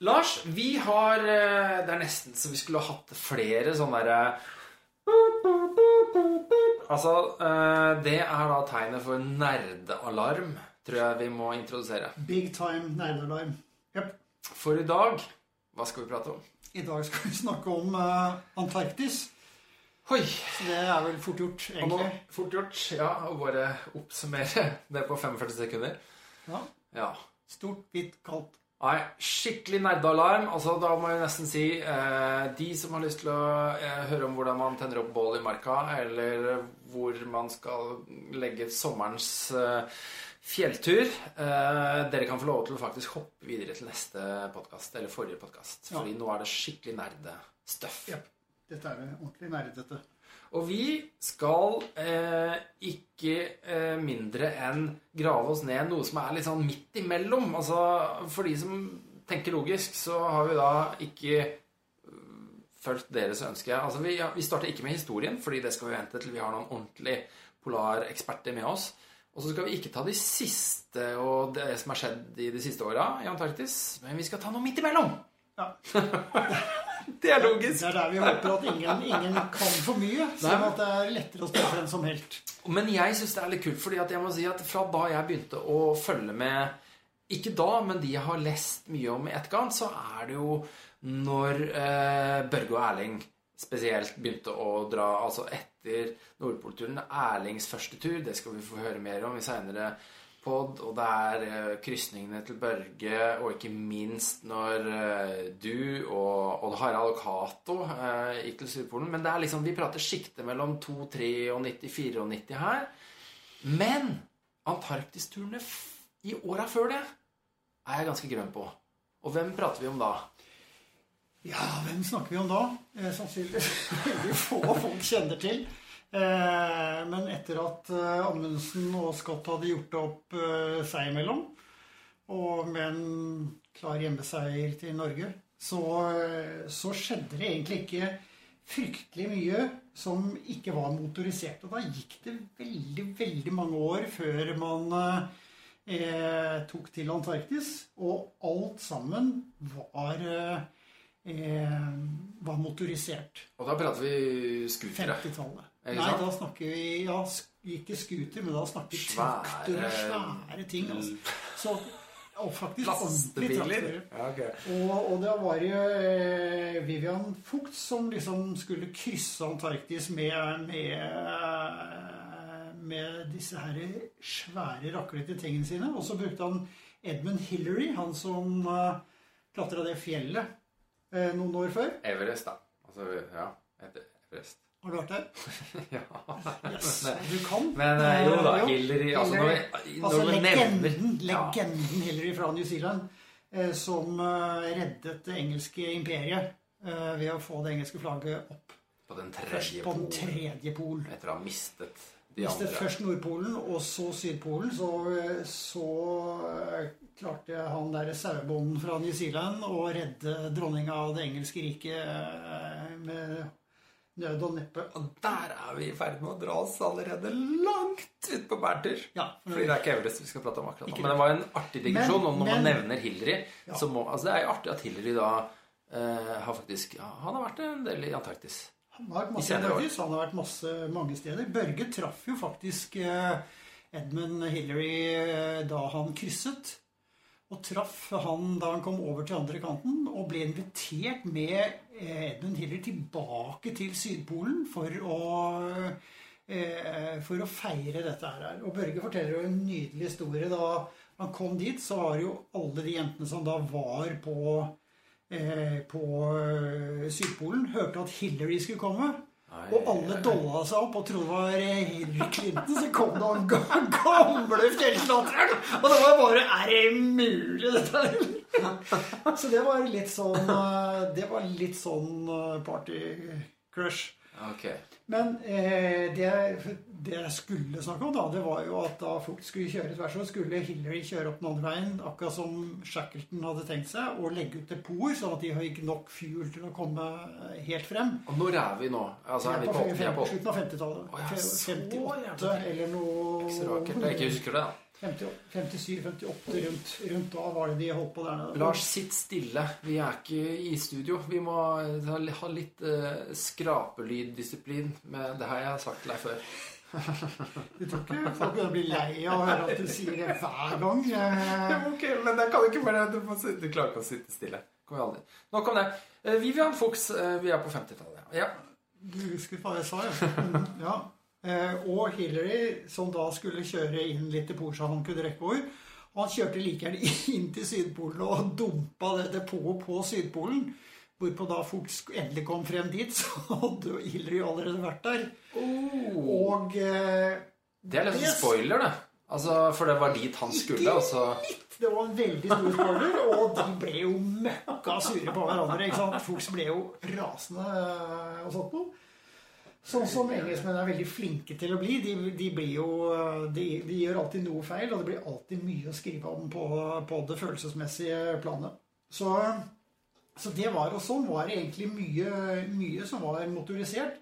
Lars, vi har eh, Det er nesten så vi skulle ha hatt flere sånne derre Altså, eh, det er da tegnet for nerdealarm, tror jeg vi må introdusere. Big time nerdealarm. Yep. For i dag, hva skal vi prate om? I dag skal vi snakke om uh, Antarktis. Oi! Så det er vel fort gjort, egentlig. nå, fort gjort, ja, å bare oppsummere det på 45 sekunder. Ja. Ja. Stort, hvitt, kaldt. Nei, skikkelig nerdealarm. Altså, da må jeg nesten si eh, De som har lyst til å eh, høre om hvordan man tenner opp bål i marka, eller hvor man skal legge sommerens eh, fjelltur eh, Dere kan få lov til å faktisk hoppe videre til neste podkast, eller forrige podkast. Ja. Fordi nå er det skikkelig nerdestuff. Ja. Dette er ordentlig nerdete. Og vi skal eh, ikke eh, mindre enn grave oss ned noe som er litt sånn midt imellom. Altså, for de som tenker logisk, så har vi da ikke øh, fulgt deres ønske. Altså, vi, ja, vi starter ikke med historien, fordi det skal vi vente til vi har noen ordentlig polareksperter med oss. Og så skal vi ikke ta de siste og det som har skjedd i de siste åra i Antarktis, men vi skal ta noe midt imellom. Ja. det er logisk. Det er der vi håper at ingen, ingen kan for mye, sånn at det er lettere å spille frem som helt. Men jeg syns det er litt kult, fordi at jeg må si at fra da jeg begynte å følge med Ikke da, men de jeg har lest mye om i etterkant, så er det jo når eh, Børge og Erling spesielt begynte å dra Altså etter Nordpolturen. Erlings første tur, det skal vi få høre mer om i seinere pod. Og det er eh, krysningene til Børge, og ikke minst når eh, du og Odd Harald og Cato eh, gikk til Sydpolen. Men det er liksom, vi prater sjiktet mellom 2, 3 og 94 og 90 her. Men Antarktisturene i åra før det er jeg ganske grønn på. Og hvem prater vi om da? Ja, hvem snakker vi om da? Sannsynligvis veldig få folk kjenner til. Eh, men etter at eh, Amundsen og Scott hadde gjort det opp eh, seg imellom, og med en klar hjemmeseier til Norge, så, så skjedde det egentlig ikke fryktelig mye som ikke var motorisert. Og da gikk det veldig, veldig mange år før man eh, tok til Antarktis, og alt sammen var eh, eh, var motorisert. Og da prater vi scootere. 50-tallet. Nei, da snakker vi ja, ikke scooter, men da snakker vi traktorer, svære ting. Altså. Så, og faktisk ordentlige traktorer. Ja, okay. Og, og det var jo eh, Vivian Fugt som liksom skulle krysse Antarktis med, med, med disse her svære, raklete tingene sine. Og så brukte han Edmund Hillary, han som uh, klatra det fjellet eh, noen år før. Everest, da. Altså, ja. Everest. Har du vært der? ja. Yes, Men, du kan. men uh, jo da, Eh, Hillary Altså, Hillary. når Altså legenden, nevner legenden, ja. Hillary fra New Zealand, eh, som eh, reddet det engelske imperiet eh, ved å få det engelske flagget opp. På den tredje på den tredje pol. Etter å ha mistet de Mistet andre. først Nordpolen og så Sydpolen, så, så eh, klarte han der sauebonden fra New Zealand å redde dronninga av det engelske riket eh, med nød og neppe. Og der er vi i ferd med å dra oss allerede langt ut på bærtur. Ja, Fordi det er ikke Everest vi skal prate om akkurat nå. Men det var en artig digresjon. Men- Og når man nevner Hillary Ja. så må, altså Det er jo artig at Hillary da eh, har faktisk ja, Han har vært en del i Antarktis. Han har vært masse I. Antarktis, han har vært masse, mange steder. Børge traff jo faktisk eh, Edmund Hillary eh, da han krysset. Og traff han da han kom over til andre kanten, og ble invitert med eh, Edmund Hillary tilbake til Sydpolen for å eh, for å feire dette her. Og Børge forteller jo en nydelig historie. Da han kom dit, så var jo alle de jentene som da var på eh, på Sydpolen, hørte at Hillary skulle komme. Og alle dolla seg opp og trodde det var Henry Clinton. Så kom det han ga- gamle fjellklatreren! Og det var bare Er det mulig, dette her? Så det var litt sånn eh, Det var litt sånn eh, party-crush. Ok. Men eh, det, det jeg skulle snakke om, da, det var jo at da folk skulle kjøre tvers, så skulle Hillary kjøre opp den andre veien, akkurat som Shackleton hadde tenkt seg, og legge ut depoter, sånn at de fikk nok fuel til å komme helt frem. Og når er vi nå? Altså, er vi på, på, på, på slutten av 50-tallet. Å, ja, så 58 jævlig. eller noe. Jeg ikke husker det, da. 57-58 rundt, rundt da var det de holdt på der nede. Lars, sitt stille. Vi er ikke i studio. Vi må ha litt uh, skrapelyddisiplin. med det har jeg sagt til deg før. Du tror ikke folk begynner å bli lei av å høre at du sier det hver gang? ok, men det kan ikke bare Du, du klarer ikke å sitte stille. Kommer aldri. Nok om det. Uh, Vivian Fuchs, vi er på 50-tallet. Ja. Du husker hva jeg sa, ja. ja. Eh, og Hillary, som da skulle kjøre inn litt til depoter han kunne rekke over, han kjørte like gjerne inn til Sydpolen og dumpa det depotet på Sydpolen. Hvorpå da folk endelig kom frem dit, så hadde Hillary allerede vært der. Oh. Og eh, Det er litt det... spoiler, det. Altså, For det var dit han skulle. Altså. Det var en veldig stor spoiler, og de ble jo møkka sure på hverandre. ikke sant? Folk ble jo rasende eh, og sånt noe. Sånn som engelskmenn er veldig flinke til å bli. De, de, jo, de, de, gjør alltid noe feil, og det blir alltid mye å skrive om på, på det følelsesmessige planet. Så, så, det var og sånn var det egentlig mye, mye som var motorisert.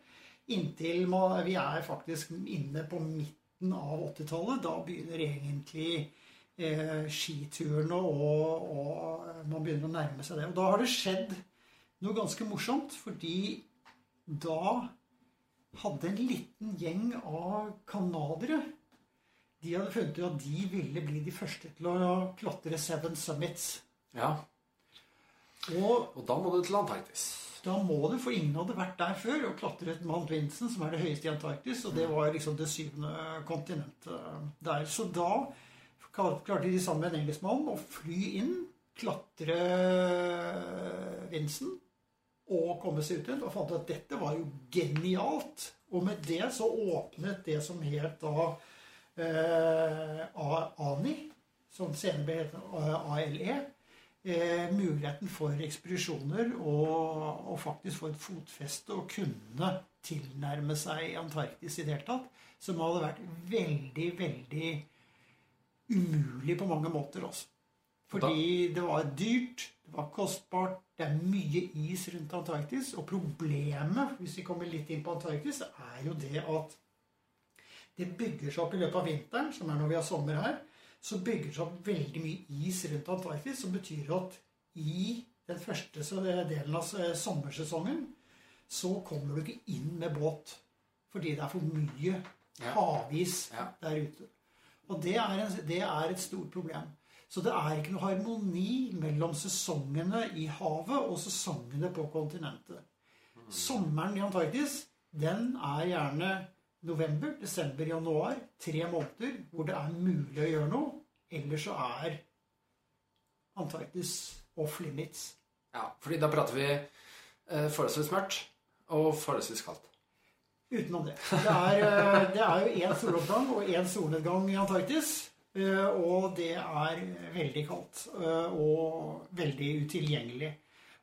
Inntil man, vi er faktisk inne på midten av 80-tallet. Da begynner egentlig eh, skiturene og, og man begynner å nærme seg det. Og da har det skjedd noe ganske morsomt, fordi da hadde en liten gjeng av canadiere. De hadde funnet ut at de ville bli de første til å klatre Seven Summits. Ja. Og, og da må du til Antarktis. Da må du, for ingen hadde vært der før og klatret Mount Vincent, som er det høyeste i Antarktis. Og det var liksom det syvende kontinentet der. Så da klarte de sammen med en engelskmann å fly inn, klatre Vincent og komme seg ut igjen. Og fant at dette var jo genialt. Og med det så åpnet det som het da eh, ANI, som senere ble het ALE, eh, muligheten for ekspedisjoner og, og, faktisk få et fotfeste og kunne tilnærme seg Antarktis i det hele tatt. Som hadde vært veldig, veldig umulig på mange måter også. Fordi det var dyrt, det var kostbart, det er mye is rundt Antarktis. Og problemet, hvis vi kommer litt inn på Antarktis, er jo det at det bygger seg opp i løpet av vinteren, som er når vi har sommer her, så bygger det seg opp veldig mye is rundt Antarktis, som betyr at i den første delen av sommersesongen så kommer du ikke inn med båt. Fordi det er for mye havis der ute. Og det er, en, det er et stort problem. Så det er ikke noe harmoni mellom sesongene i havet og sesongene på kontinentet. Sommeren i Antarktis den er gjerne november, desember, januar. Tre måneder hvor det er mulig å gjøre noe. Ellers så er Antarktis off limits. Ja, fordi da prater vi eh, forholdsvis mørkt og forholdsvis kaldt. Utenom det. Det er, eh, det er jo én soloppgang og én solnedgang i Antarktis. Eh, og det er veldig kaldt eh, og veldig utilgjengelig.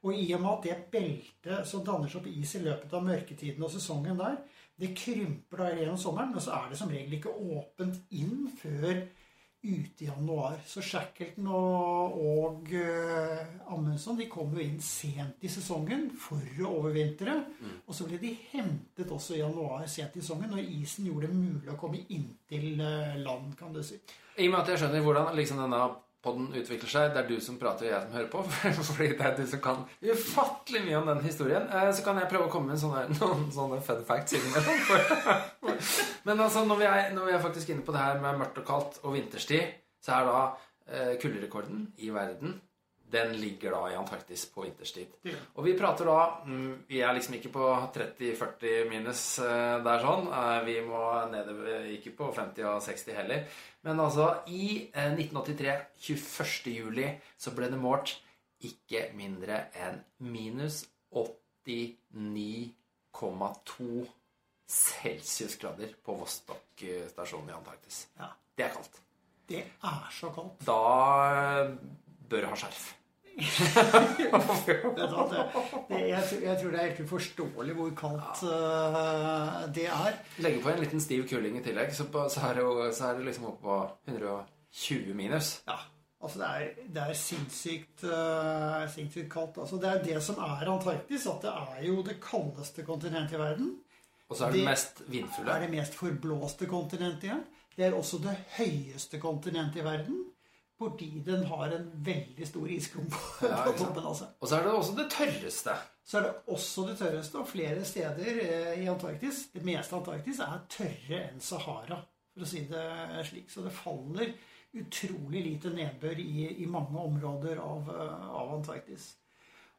Og i og med at det beltet som danner seg opp is i løpet av mørketiden og sesongen der, det krymper da gjennom sommeren, men så er det som regel ikke åpent inn før ute i januar. Så Shackleton og, og uh, Amundsen de kom jo inn sent i sesongen for å overvintre. Mm. Og så ble de hentet også i januar sent i sesongen, når isen gjorde det mulig å komme inntil uh, land, kan du si. I og med at jeg skjønner hvordan liksom denne podden utvikler seg, det er du som prater, og jeg som hører på, fordi det er du som kan ufattelig mye om den historien, eh, så kan jeg prøve å komme med sånne, noen sånne fun facts innimellom. Men altså, når vi, er, når vi er faktisk inne på det her med mørkt og kaldt og vinterstid, så er da eh, kulderekorden i verden den ligger da i Antarktis på vinterstid. Ja. Og vi prater da mm, Vi er liksom ikke på 30-40 minus eh, der sånn. Eh, vi må ned ikke på 50 og 60 heller. Men altså, i 1983, eh, 21. juli, så ble det målt ikke mindre enn minus 89,2 celsiusgrader på Vostok-stasjonen i Antarktis. Ja. Det er kaldt. Det er så kaldt. Da bør du ha skjerf det, jeg, jeg, tror det er helt uforståelig hvor kaldt uh, det er. Legge på en liten stiv kuling i tillegg, så, på, så, er, det jo, så er det liksom oppe på 120 minus. Ja. Altså det er, det er sinnssykt, uh, sinnssykt kaldt. Altså det er det som er Antarktis. At det er jo det kaldeste kontinentet i verden. Og så er det, det mest vindfulle. Det er det mest forblåste kontinentet igjen. Det er også det høyeste kontinentet i verden. Fordi den har en veldig stor isklump på Ja, toppen seg. Og så er det også det tørreste. Så er det også det tørreste, og flere steder eh, i Antarktis Det meste Antarktis er tørre enn Sahara, for å si det slik. Så det faller utrolig lite nedbør i, i mange områder av, eh, av Antarktis.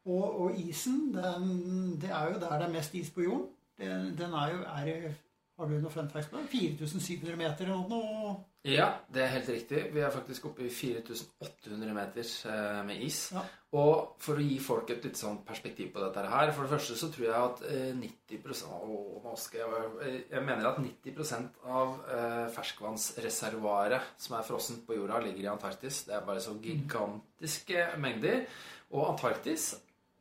Og, og isen, den, det er jo der det er mest is på jorden. Den, den er jo er, Har du noe fun facts på det? 4700 meter eller noe? Ja, det er helt riktig. Vi er faktisk oppe i 4800 meter eh, med is. Ja. Og for å gi folk et litt sånn perspektiv på dette her For det første så tror jeg at eh, 90 å, nå jeg, eh, mener at 90 av eh, ferskvannsreservoaret som er frossent på jorda, ligger i Antarktis. Det er bare så gigantiske mengder. Og Antarktis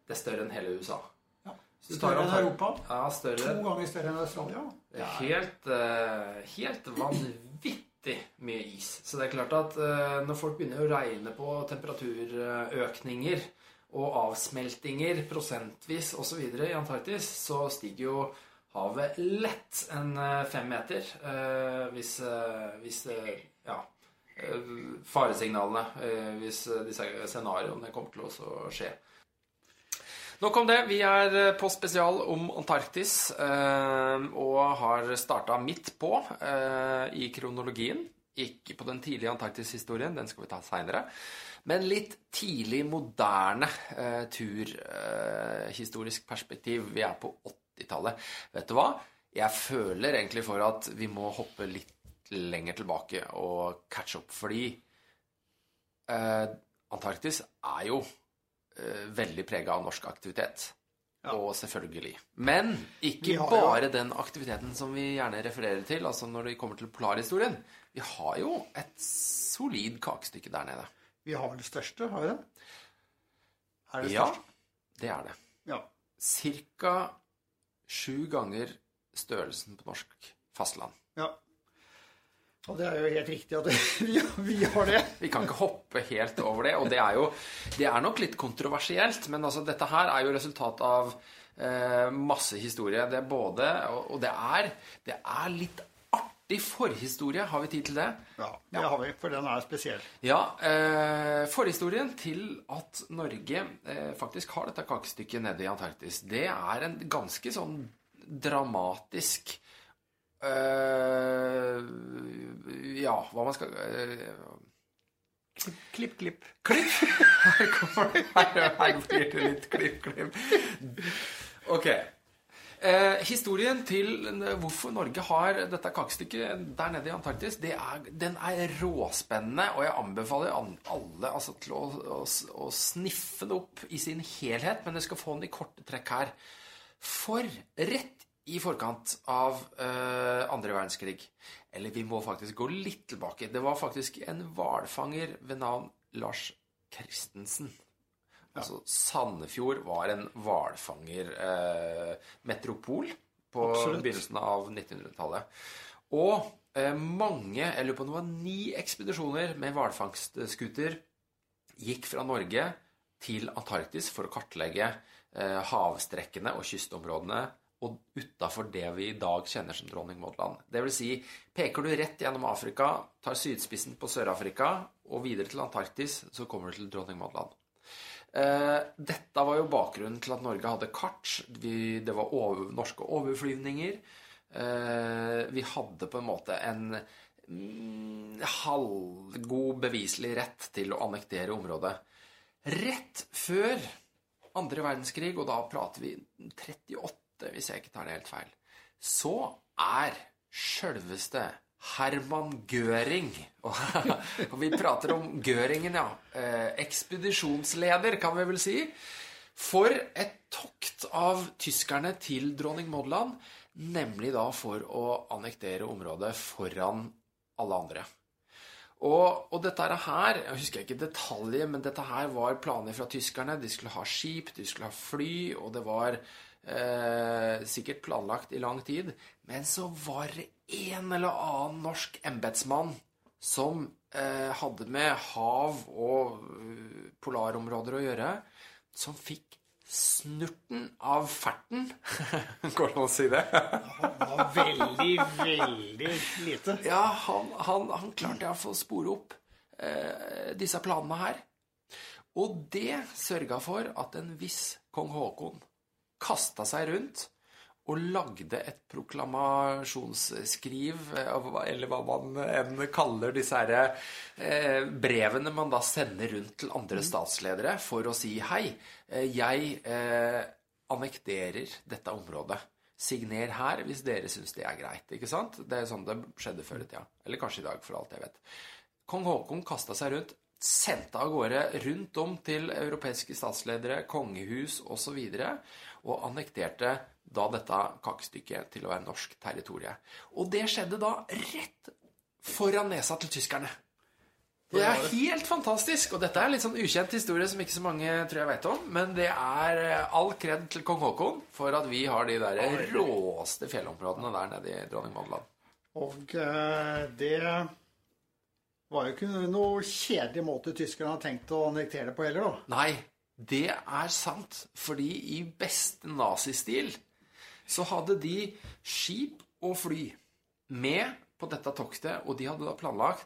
det er større enn hele USA. Ja. Så du tar Større enn Europa. Ja, større. To ganger større enn Australia. Er helt, eh, helt vanvittig mye is. Så det er klart at eh, når folk begynner å regne på temperaturøkninger og avsmeltinger prosentvis osv. i Antarktis, så stiger jo havet lett en eh, fem meter hvis, hvis ja, faresignalene Hvis disse scenarioene kommer til å skje. Nok om det. Vi er eh, på spesial om Antarktis eh, og har starta midt på eh, i kronologien. Ikke på den tidlige Antarktis-historien, den skal vi ta seinere. Men litt tidlig moderne turhistorisk perspektiv. Vi er på 80-tallet. Vet du hva? Jeg føler egentlig for at vi må hoppe litt lenger tilbake og catch up, fordi Antarktis er jo veldig prega av norsk aktivitet. Ja. Og selvfølgelig. Men ikke har bare den aktiviteten som vi gjerne refererer til, altså når det kommer til polarhistorien. Vi har jo et solid kakestykke der nede. Vi har vel det største, har vi det? Er det Ja, største? det er det. Ja. Cirka sju ganger størrelsen på norsk fastland. ja. Og det er jo helt riktig at vi, vi har det. Vi kan ikke hoppe helt over det, og det er jo Det er nok litt kontroversielt, men altså dette her er jo resultat av eh, masse historie. Det er både Og, og det, er, det er litt artig forhistorie. Har vi tid til det? Ja, det har vi, for den er spesiell. Ja. Eh, forhistorien til at Norge eh, faktisk har dette kakestykket nede i Antarktis, det er en ganske sånn dramatisk Ja, hva man skal eh, Klipp, klipp. Klipp! Her kommer det. Her, her blir det litt klipp, klipp. Ok. Eh, historien til hvorfor Norge har dette kakestykket der nede i Antarktis, det er, den er råspennende, og jeg anbefaler an- alle altså, til å, å, å sniffe det opp i sin helhet, men jeg skal få den i korte trekk her. For rett i forkant av uh, andre verdenskrig, eller vi må faktisk gå litt tilbake, det var faktisk en hvalfanger ved navn Lars Christensen. Altså Sandefjord var en hvalfangermetropol uh, metropol på Absolutt. begynnelsen av 1900-tallet. Og uh, mange, jeg lurer på om det var ni ekspedisjoner med hvalfangstskuter gikk fra Norge til Antarktis for å kartlegge eh, havstrekkene og kystområdene og utafor det vi i dag kjenner som Dronning Maud-land. Vil si, peker du rett gjennom Afrika, tar sydspissen på Sør-Afrika og videre til Antarktis, så kommer du til Dronning Maud-land. Eh, dette var jo bakgrunnen til at Norge hadde kart. Vi, det var over, norske overflyvninger. Eh, vi hadde på en måte en mm, halvgod beviselig rett til å annektere området. Rett før andre verdenskrig, og da prater vi 38, hvis jeg ikke tar det helt feil, så er sjølveste Herman Gøring. Og, vi prater om Gøringen, ja. Eh, ekspedisjonsleder, kan vi vel si. For et tokt av tyskerne til dronning Maud-land, nemlig da for å annektere området foran alle andre. Og, og dette her, jeg husker ikke detaljer, men dette her var planer fra tyskerne. De skulle ha skip, de skulle ha fly, og det var eh, sikkert planlagt i lang tid. Men så var det en eller annen norsk embetsmann som eh, hadde med hav og eh, polarområder å gjøre, som fikk snurten av ferten. Går det an å si det? Han var veldig, veldig lite. Ja, han, han, han klarte iallfall å spore opp eh, disse planene her. Og det sørga for at en viss kong Haakon kasta seg rundt og lagde et proklamasjonsskriv, eh, eller hva man enn kaller disse her, eh, brevene man da sender rundt til andre statsledere for å si hei, eh, jeg eh, annekterer dette området. Signer her hvis dere syns det er greit. ikke sant? Det er sånn det skjedde før i tida. Eller kanskje i dag, for alt jeg vet. Kong Haakon kasta seg rundt, sendte av gårde rundt om til europeiske statsledere, kongehus osv. Og, så og annekterte da dette kakestykket til å være norsk territorie. Og det skjedde da rett foran nesa til tyskerne. Det er helt fantastisk. Og dette er litt sånn ukjent historie som ikke så mange tror jeg vet om. Men det er all kred til kong Haakon for at vi har de der råeste fjellområdene der nede i Dronning Madeland. Og eh, det var jo ikke noe kjedelig måte tyskerne har tenkt å annektere det på heller, da. Nei, det er sant. Fordi i beste nazistil så hadde de skip og fly med på dette toktet, og de hadde da planlagt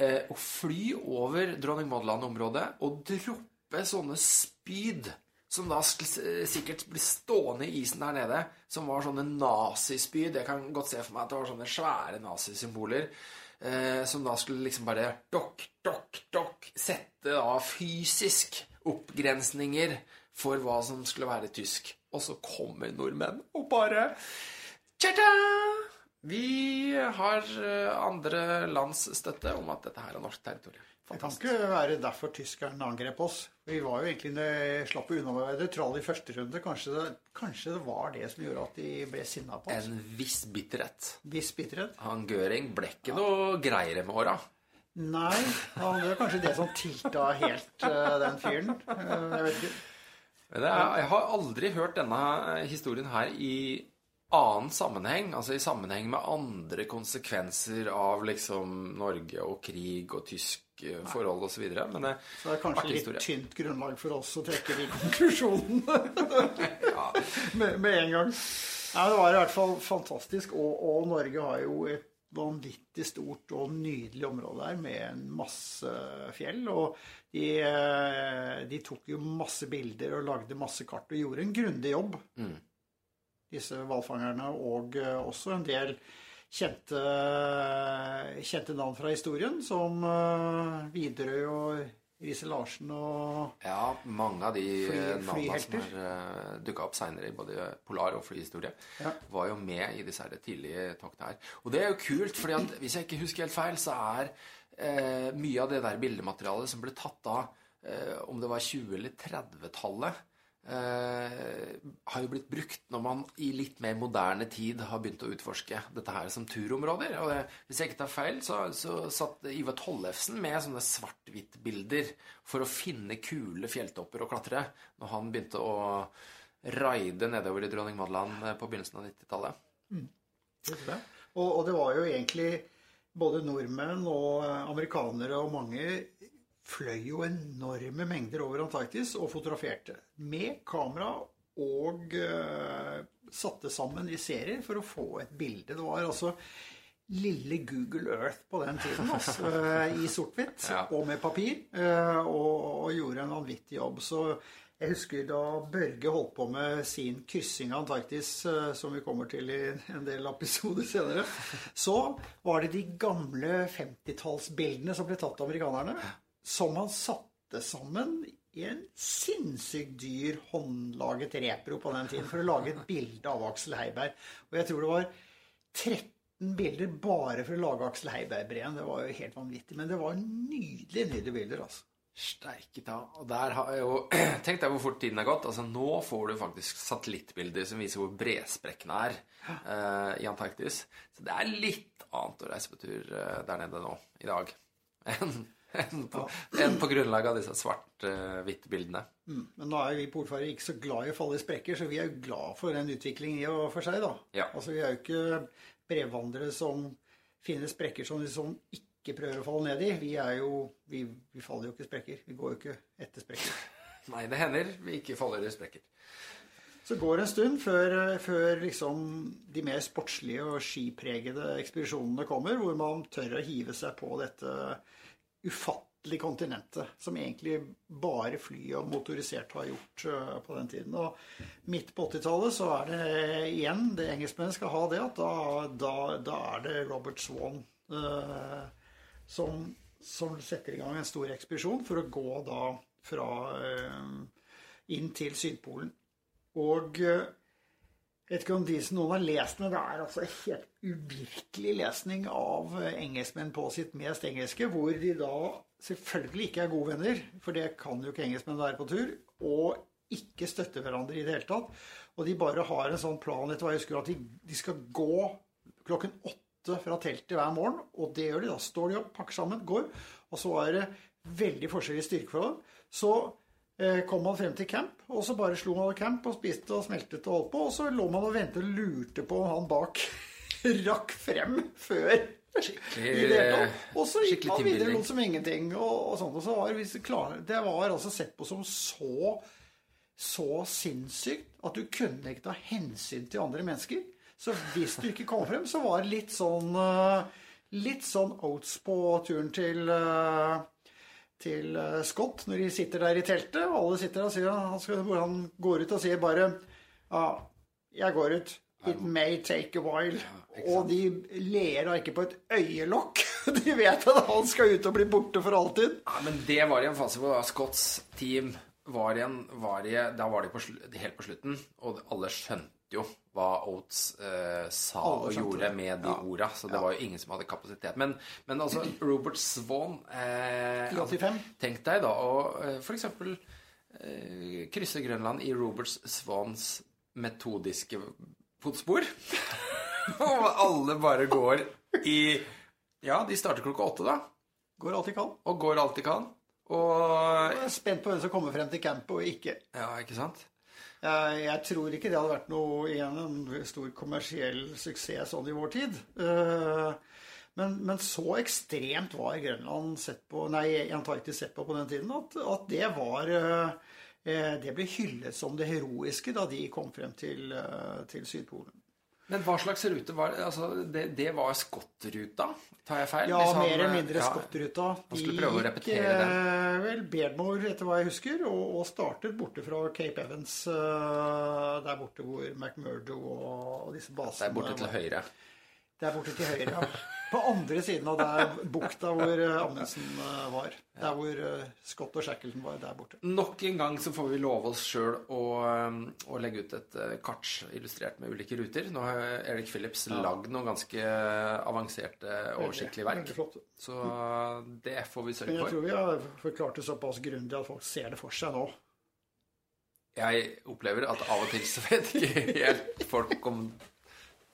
eh, å fly over Dronning Maud-land-området og droppe sånne spyd som da sikkert ble stående i isen der nede, som var sånne nazispyd. Jeg kan godt se for meg at det var sånne svære nazisymboler. Eh, som da skulle liksom bare dokk, dokk, dokk Sette da fysisk oppgrensninger for hva som skulle være tysk. Og så kommer nordmenn og bare Tja-tja! Vi har eh, andre lands støtte om at dette her er norsk territorium. Det kan ikke være derfor tyskerne angrep oss. Vi var jo egentlig slapp unna med nøytrale i første runde. Kanskje det, kanskje det, var det som gjorde at de ble sinna på oss. En viss bitterhet. Viss bitterhet. Han Göring ble ikke noe greiere med åra. Nei, det var kanskje det som tilta helt uh, den fyren. Uh, jeg vet ikke. Er, jeg har aldri hørt denne historien her i annen sammenheng, altså i sammenheng med andre konsekvenser av liksom Norge og krig og tysk eh, forhold osv. Men det, så det er kanskje litt historie. tynt grunnlag for oss å trekke de konklusjonene ja. med, med, en gang. Nei, det var i hvert fall fantastisk, og, og Norge har jo et vanvittig stort og nydelig område der med en masse fjell. Og de, eh, de, tok jo masse bilder og lagde masse kart og gjorde en grundig jobb, mm. disse hvalfangerne. Og eh, også en del kjente, kjente navn fra historien, som eh, Widerøe og Riise Larsen og Ja, mange av de fly, navnene som har uh, dukka opp seinere i både polar- og flyhistorie, ja. var jo med i disse her tidlige toktene her. Og det er jo kult, fordi at hvis jeg ikke husker helt feil, så er uh, mye av det der bildematerialet som ble tatt av uh, om det var 20- eller 30-tallet, Uh, har jo blitt brukt når man i litt mer moderne tid har begynt å utforske dette her som turområder. Og det, hvis jeg ikke tar feil, så, så satt Ivar Tollefsen med sånne svart-hvitt-bilder for å finne kule fjelltopper å klatre når han begynte å raide nedover i Dronning Maud-land på begynnelsen av 90-tallet. Mm. Og, og det var jo egentlig både nordmenn og amerikanere og mange fløy jo enorme mengder over Antarktis og fotograferte med kamera og uh, satte sammen i serier for å få et bilde. Det var altså lille Google Earth på den tiden, altså, i sort-hvitt ja. og med papir, uh, og, og, gjorde en vanvittig jobb. Så jeg husker da Børge holdt på med sin kryssing av Antarktis, uh, som vi kommer til i en del episoder senere, så var det de gamle 50-tallsbildene som ble tatt av amerikanerne som han satte sammen i en sinnssykt dyr håndlaget repro på den tiden for å lage et bilde av Aksel Heiberg. Og jeg tror det var 13 bilder bare for å lage Aksel Heiberg-breen. Det var jo helt vanvittig. Men det var nydelige, nydelige bilder, altså. Steike ta. Og der har jeg jo Tenk deg hvor fort tiden har gått. Altså Nå får du faktisk satellittbilder som viser hvor bredsprekkene er uh, i Antarktis. Så det er litt annet å reise på tur uh, der nede nå i dag enn enn på, enn på grunnlag av disse svart-hvitt-bildene. Mm. Men nå er vi polfarere ikke så glad i å falle i sprekker, så vi er jo glad for den utviklingen i og for seg. da. Ja. Altså, Vi er jo ikke brevvandrere som finner sprekker som de som ikke prøver å falle ned i. Vi er jo, vi, vi faller jo ikke sprekker. Vi går jo ikke etter sprekker. Nei, det hender vi ikke faller i sprekker. Så går det en stund før, før liksom de mer sportslige og skipregede ekspedisjonene kommer, hvor man tør å hive seg på dette ufattelige kontinentet, som egentlig bare fly og motorisert har gjort uh, på den tiden. Og midt på 80-tallet så er det igjen det engelskmennene skal ha det, at da, da, da er det Robert Swan uh, som, som, setter i gang en stor ekspedisjon for å gå da fra uh, inn til Sydpolen. Og jeg vet ikke om de som noen har lest, men det er altså helt uvirkelig lesning av engelskmenn på sitt mest engelske, hvor de da selvfølgelig ikke er gode venner, for det kan jo ikke engelskmenn være på tur, og ikke støtter hverandre i det hele tatt. Og de bare har en sånn plan etter hva jeg husker, at de, de skal gå klokken åtte fra teltet hver morgen, og det gjør de. Da står de opp, pakker sammen, går, og så er det veldig forskjellig styrke for dem. Så Eh, kom han frem til camp, og så bare slo man camp og spiste og smeltet og holdt på. Og så lå man og ventet og lurte på om han bak rakk frem før. Skikkelig Og så gikk man videre noe som ingenting. Og, og sånt, og så var det, det var altså sett på som så, så sinnssykt at du kunne ikke ta hensyn til andre mennesker. Så hvis du ikke kom frem, så var det litt sånn eh, Litt sånn oats på turen til uh, til eh, Scott når de sitter der i teltet, og alle sitter der og sier hvor han går ut og sier bare Ja, jeg går ut. It may take a while. Ja, og de ler da ikke på et øyelokk. De vet at han skal ut og bli borte for alltid. Ja, men det var i en fase hvor Scotts team var igjen var i, Da var de på, helt på slutten, og alle skjønte jo hva Oates eh, sa og gjorde med de ja. orda, så det ja. var jo ingen som hadde kapasitet. Men, men altså, Robert Swan eh, Tenk deg da å eh, f.eks. Eh, krysse Grønland i Robert Swans metodiske fotspor. og alle bare går i Ja, de starter klokka åtte, da. Går alt de kan. Og går alt de kan. Og Jeg er spent på hvem som kommer frem til campet og ikke. Ja, ikke sant? Jeg, tror ikke det hadde vært noe igjen en stor kommersiell suksess sånn i vår tid. Uh, men, men, så ekstremt var Grønland sett på, nei, Antarktis sett på på den tiden at, at det var uh, Det ble hyllet som det heroiske da de kom frem til, til Sydpolen. Men hva slags rute var det? Altså, det, det var Scott-ruta? Tar jeg feil? Ja, liksom, mer eller mindre ja, Scott-ruta. De skulle prøve å repetere den. Eh, vel, Beardmore, etter hva jeg husker, og, og, startet borte fra Cape Evans. Uh, der borte hvor McMurdo og, og disse basene Der borte til høyre. Der borte til høyre, ja. På andre siden av der bukta hvor eh, Amundsen eh, var. Der hvor eh, Scott og Shackleton var. Der borte. Nok en gang så får vi love oss sjøl å, å, legge ut et kart illustrert med ulike ruter. Nå har Eric Phillips ja. lagd noen ganske avanserte oversiktlige verk. Så det får vi sørge for. Men jeg tror vi har forklart det såpass grundig at folk ser det for seg nå. Jeg opplever at av og til så vet ikke helt folk om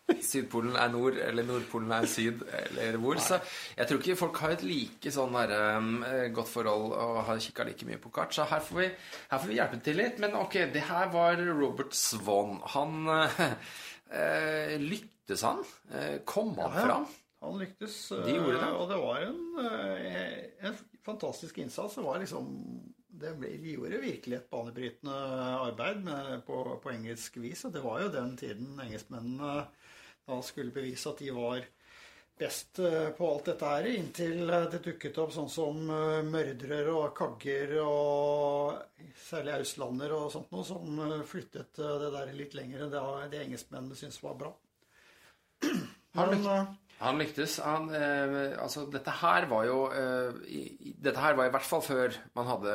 Sydpolen er nord, eller Nordpolen er syd, eller hvor. Så jeg tror ikke folk har et like sånn der, um, godt forhold og har kikka like mye på kart. Så her får, vi, her får vi hjelpe til litt. Men ok, det her var Robert Swann. Han eh, lyktes, han? Uh, kom han ja, fram? Han lyktes. De gjorde det. Og det var en, en fantastisk innsats. Det var liksom det ble, de gjorde virkelig et banebrytende arbeid med, på, på, engelsk vis. Og det var jo den tiden engelskmennene da skulle bevise at de var best eh, på alt dette her, inntil det dukket opp sånn som mørdrer mørdrere og kagger og særlig auslander og sånt noe, som eh, flyttet det der litt lenger enn det, det engelskmennene syntes var bra. Han, han lyktes. Han, eh, altså, dette her var jo eh, Dette her var i hvert fall før man hadde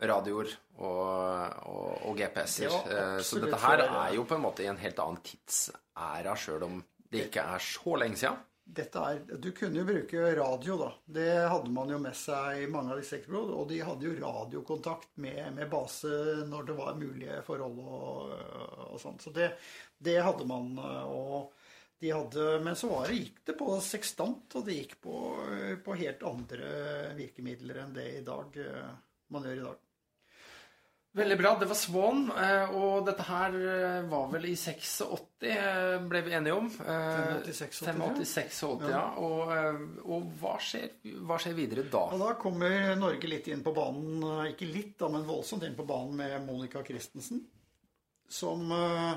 radioer og, og, og GPS-er. Så dette her er jo på en måte i en helt annen tidsæra, sjøl om det ikke er så lenge siden. Er, du kunne jo bruke radio, da. Det hadde man jo med seg i mange av disse ekspedisjonene. Og de hadde jo radiokontakt med, med, base når det var mulige forhold og, og sånt. Så det, det, hadde man. Og de hadde, men så var det, gikk det på sekstant, og det gikk på, på helt andre virkemidler enn det i dag, man gjør i dag. Veldig bra. Det var Swan. eh, Og dette her eh, var vel i 86, eh, ble vi enige om. Eh, 85-86, 85-86, ja. Og, og hva, skjer, hva skjer videre da? Og da kommer Norge litt inn på banen, ikke litt da, men voldsomt inn på banen med Monica Christensen. Som eh,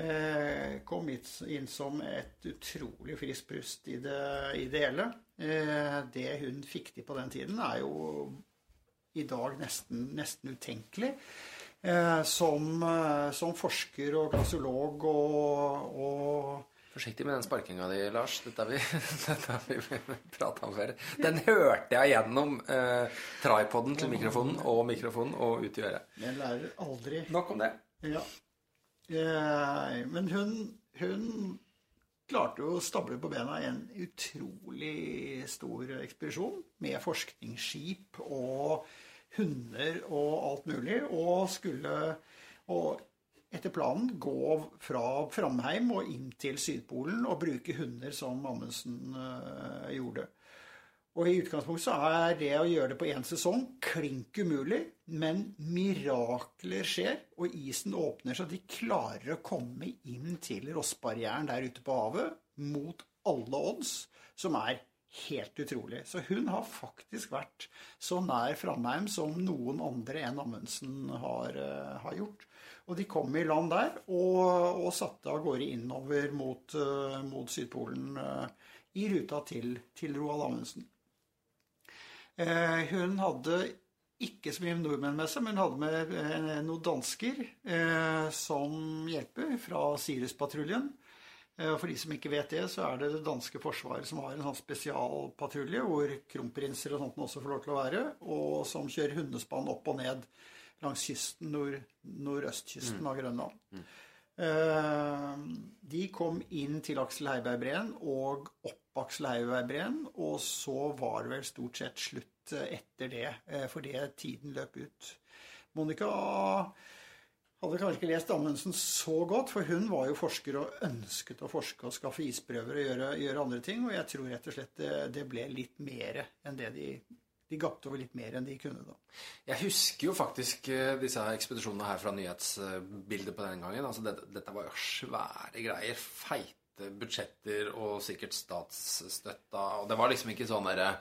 eh, kom inn som et utrolig friskt pust i det, i det hele. Eh, det hun fikk til på den tiden, er jo i dag nesten, nesten utenkelig. Eh, som, eh, som forsker og glaciolog og, og Forsiktig med den sparkinga di, Lars. Dette har vi, dette har vi prata om før. Den hørte jeg gjennom eh, tripoden til mikrofonen og mikrofonen og ut i øret. Jeg lærer aldri Nok om det. Ja. Eh, men hun, hun klarte jo å stable på bena en utrolig stor ekspedisjon med forskningsskip og hunder og alt mulig, og skulle og etter planen gå fra Framheim og inn til Sydpolen og bruke hunder som Amundsen eh, gjorde. Og i utgangspunktet så er det å gjøre det på én sesong klink umulig, men mirakler skjer, og isen åpner så de klarer å komme inn til Rossbarrieren der ute på havet mot alle odds, som er helt utrolig. Så hun har faktisk vært så nær Framheim som noen andre enn Amundsen har, eh, har gjort. Og de kom i land der og, og satte av gårde innover mot, eh, mot Sydpolen eh, i ruta til, til Roald Amundsen. Eh, hun hadde ikke så mye nordmenn med seg, men hun hadde med eh, noen dansker eh, som hjelper fra Sirius-patruljen. For de som ikke vet det, så er det det danske forsvaret som har en sånn spesialpatrulje hvor kronprinser og sånt også får lov til å være, og som kjører hundespann opp og ned langs kysten, nord, nordøstkysten av Grønland. Mm. De kom inn til Aksel Heiberg-breen og opp Aksel Heiberg-breen, og så var det vel stort sett slutt eh, etter det, eh, fordi tiden løp ut. Monica hadde kanskje ikke lest Amundsen så godt, for hun var jo forsker og ønsket å forske og skaffe isprøver og gjøre, gjøre andre ting, og jeg tror rett og slett det, det ble litt mer enn det de De gapte over litt mer enn de kunne da. Jeg husker jo faktisk eh, disse ekspedisjonene her fra nyhetsbildet på den gangen. Altså, dette, dette var jo svære greier. Feite budsjetter og sikkert statsstøtta. Og det var liksom ikke sånn derre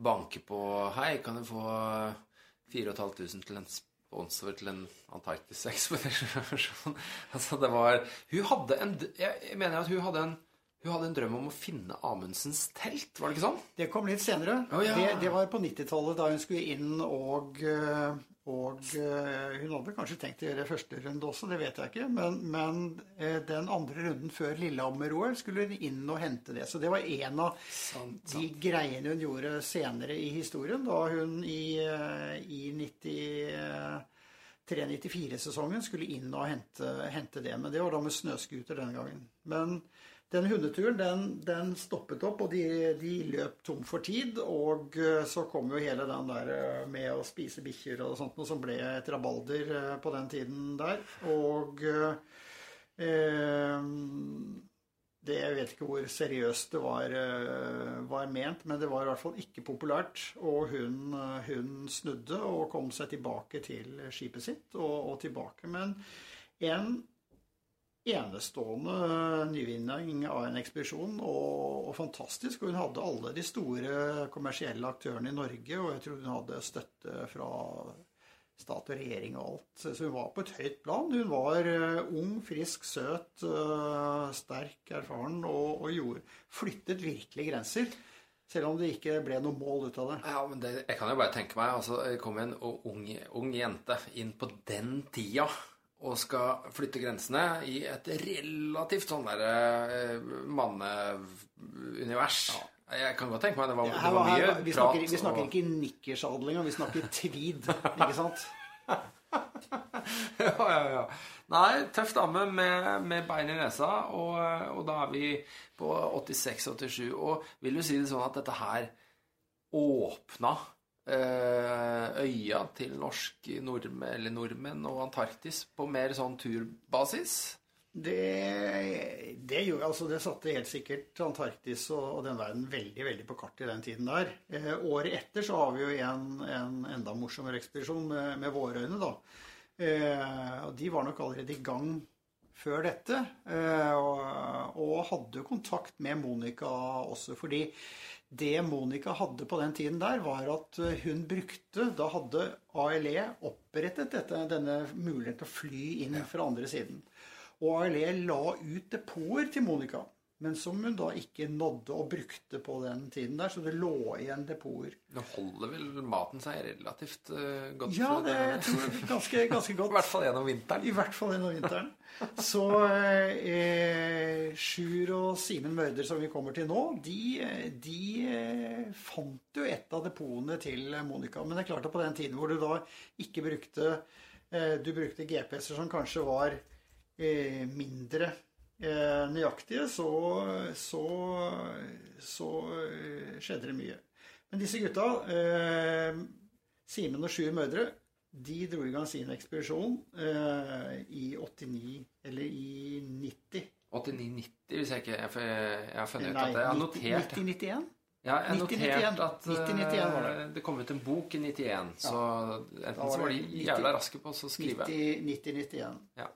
banke på Hei, kan du få 4500 til en sponsor til en Antarktis-ekspedisjon? altså, det var Hun hadde en Jeg mener at hun hadde en hun hadde en drøm om å finne Amundsens telt, var det ikke sånn? Det kom litt senere. Oh, ja. det, det var på 90-tallet, da hun skulle inn og eh, og eh, hun hadde kanskje tenkt å gjøre første runde også, det vet jeg ikke. Men, men eh, den andre runden før Lillehammer-OL skulle hun inn og hente det. Så det var en av sant, sant. de greiene hun gjorde senere i historien, da hun i, eh, i 90 394-sesongen skulle inn og hente, hente, det. Men det var da med snøscooter denne gangen. Men den hundeturen den, den stoppet opp, og de, de, løp tom for tid. Og eh, så kom jo hele den der eh, med å spise bikkjer og sånt noe som ble et rabalder eh, på den tiden der. Og eh, det, Jeg vet ikke hvor seriøst det var, eh, var, ment, men det var i hvert fall ikke populært. Og hun, hun snudde og kom seg tilbake til skipet sitt, og, og tilbake. Men en enestående nyvinning av en ekspedisjon, og, og, fantastisk. Og hun hadde alle de store kommersielle aktørene i Norge, og jeg tror hun hadde støtte fra stat og regjering og alt. Så hun var på et høyt plan. Hun var uh, ung, frisk, søt, uh, sterk, erfaren og, og gjorde, flyttet virkelig grenser. Selv om det ikke ble noe mål ut av det. Ja, men det, Jeg kan jo bare tenke meg altså, Det kom en ung, ung jente inn på den tida og skal flytte grensene i et relativt sånn derre eh, manneunivers. Ja. Jeg kan godt tenke meg det var, det var mye vi prat. Snakker, vi snakker og... ikke nikkersadling, vi snakker tweed, ikke sant? ja, ja, ja. Nei, tøff dame med, med bein i nesa, og, og da er vi på 86-87. Og vil du si det sånn at dette her åpna øya til norske nordmenn, eller nordmenn og Antarktis på mer sånn turbasis? Det, det, gjorde, altså det satte helt sikkert Antarktis og, og, den verden veldig veldig på kartet i den tiden der. Eh, året etter så har vi jo en, en enda morsommere ekspedisjon med, med våre øyne, da. Eh, og de var nok allerede i gang før dette. Eh, og, og hadde kontakt med Monica også, fordi det Monica hadde på den tiden der, var at hun brukte Da hadde ALE opprettet dette, denne muligheten til å fly inn fra andre siden. Og ALE la ut depoter til Monica men som hun da ikke nådde og brukte på den tiden der. Så det lå igjen depoter. Nå holder vel maten seg relativt uh, godt? Ja, det tror jeg ganske, ganske godt. I hvert fall gjennom vinteren. I hvert fall gjennom vinteren. Så eh, Sjur og Simen Mørder, som vi kommer til nå, de, de eh, fant jo et av depotene til Monica. Men det er klart at på den tiden hvor du da ikke brukte eh, Du brukte GPS-er som kanskje var mindre Eh, nøyaktige, så, så, så, eh, skjedde det mye. Men disse gutta, eh, Simen og sju mødre, de dro i gang sin ekspedisjon eh, i 89 Eller i 90. 89-90, hvis jeg ikke jeg, jeg har funnet ut at jeg har notert 90-91? Ja, jeg har notert at 90, det. det. kom ut en bok i 91. Så enten så var de jævla raske på å skrive. 90-91. Ja.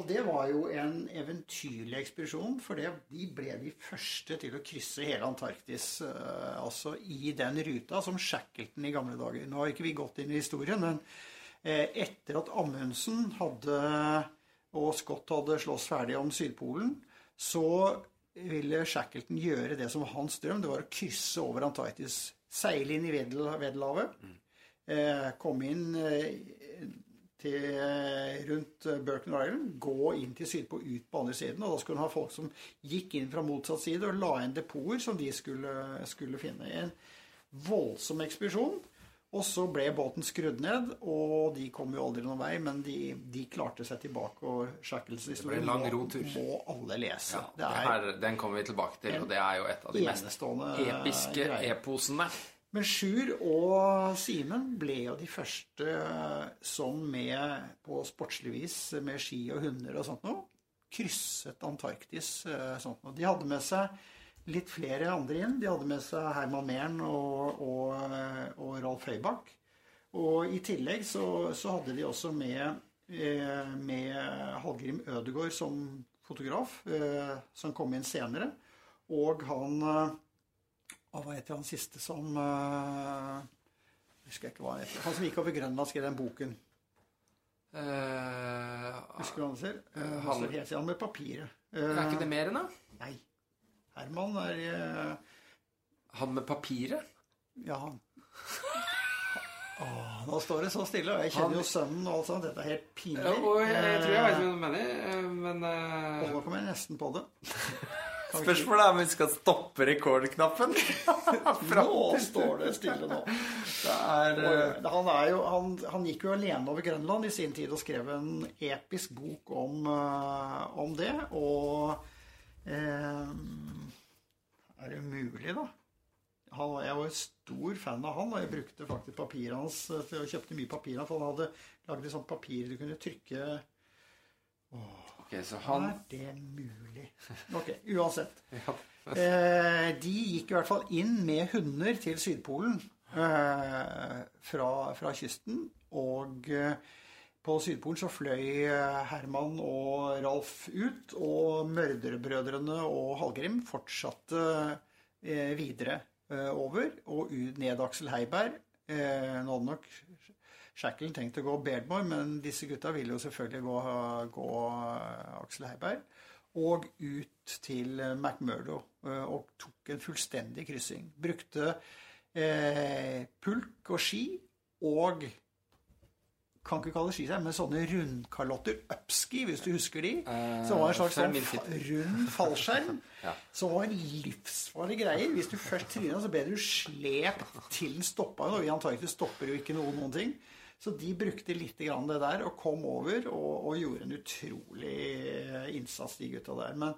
Og det var jo en eventyrlig ekspedisjon, for det, de ble de første til å krysse hele Antarktis. Uh, altså i den ruta som Shackleton i gamle dager. Nå har ikke vi gått inn i historien, men uh, etter at Amundsen hadde, og Scott hadde slåss ferdig om Sydpolen, så ville Shackleton gjøre det som var hans drøm. Det var å krysse over Antarktis. Seile inn i Weddellhavet. Mm. Uh, komme inn til, eh, rundt eh, Birken Island, gå inn til Sydpå, ut på andre siden. Og da skulle hun ha folk som gikk inn fra motsatt side og la inn depoter som de skulle, skulle finne. En voldsom ekspedisjon. Og så ble båten skrudd ned, og de kom jo aldri noen vei, men de, de klarte seg tilbake. Og Shackles historie må, må alle lese. Ja, det er, her, den kommer vi tilbake til, og det er jo et av de mest episke greier. eposene. Men Sjur og Simen ble jo de første som med på sportslig vis med ski og hunder og sånt noe, krysset Antarktis. Eh, sånt noe. De hadde med seg litt flere andre inn. De hadde med seg Herman Mern og, og, og Ralf Høybakk. Og i tillegg så, så hadde de også med, eh, med Hallgrim Ødegård som fotograf, eh, som kom inn senere. Og han og hva heter han siste som uh, Husker jeg ikke hva han heter. Han som gikk over Grønland, skrev den boken. Uh, husker du hva han sier? Uh, han helt siden med papiret. Uh, er ikke det mer enn da? Nei. Herman er Han med papiret? Ja, han. Åh, nå står det så stille, og jeg kjenner jo sønnen og alt sånt. Dette er helt pinlig. Ja, jeg, jeg tror jeg vet hva du mener, men Og nå kommer jeg nesten på det. Spørsmålet er om vi skal stoppe rekordknappen. nå står det stille nå. Det er, og, han, er jo, han, han, gikk jo alene over Grønland i sin tid og skrev en episk bok om, uh, om det. Og uh, Er det mulig, da? Han, jeg var stor fan av han, og jeg brukte faktisk papiret hans Jeg å kjøpte mye papir. For han hadde laget sånt papir du kunne trykke Åh. Okay, så han... Er det mulig? Ok, uansett. ja. eh, de gikk i hvert fall inn med hunder til Sydpolen eh, fra, fra, kysten. Og eh, på Sydpolen så fløy eh, Herman og Ralf ut. Og mørderbrødrene og Hallgrim fortsatte eh, videre eh, over og ned Aksel Heiberg. nå hadde nok Shacklen tenkt å gå Beardmore, men disse gutta ville jo selvfølgelig gå, gå Aksel Heiberg. Og ut til McMurdo eh, og tok en fullstendig kryssing. Brukte eh, pulk og ski og kan ikke kalle ski seg, men sånne rundkalotter, upski, hvis du husker de. Som var en slags sånn rund fallskjerm. ja. Som var livsfarlige greier. Hvis du først tryna, så ble du slept til den stoppa. Og i Antarktis stopper jo ikke noen, noen ting. Så de brukte litt grann det der og kom over og, og, gjorde en utrolig innsats, de gutta der. Men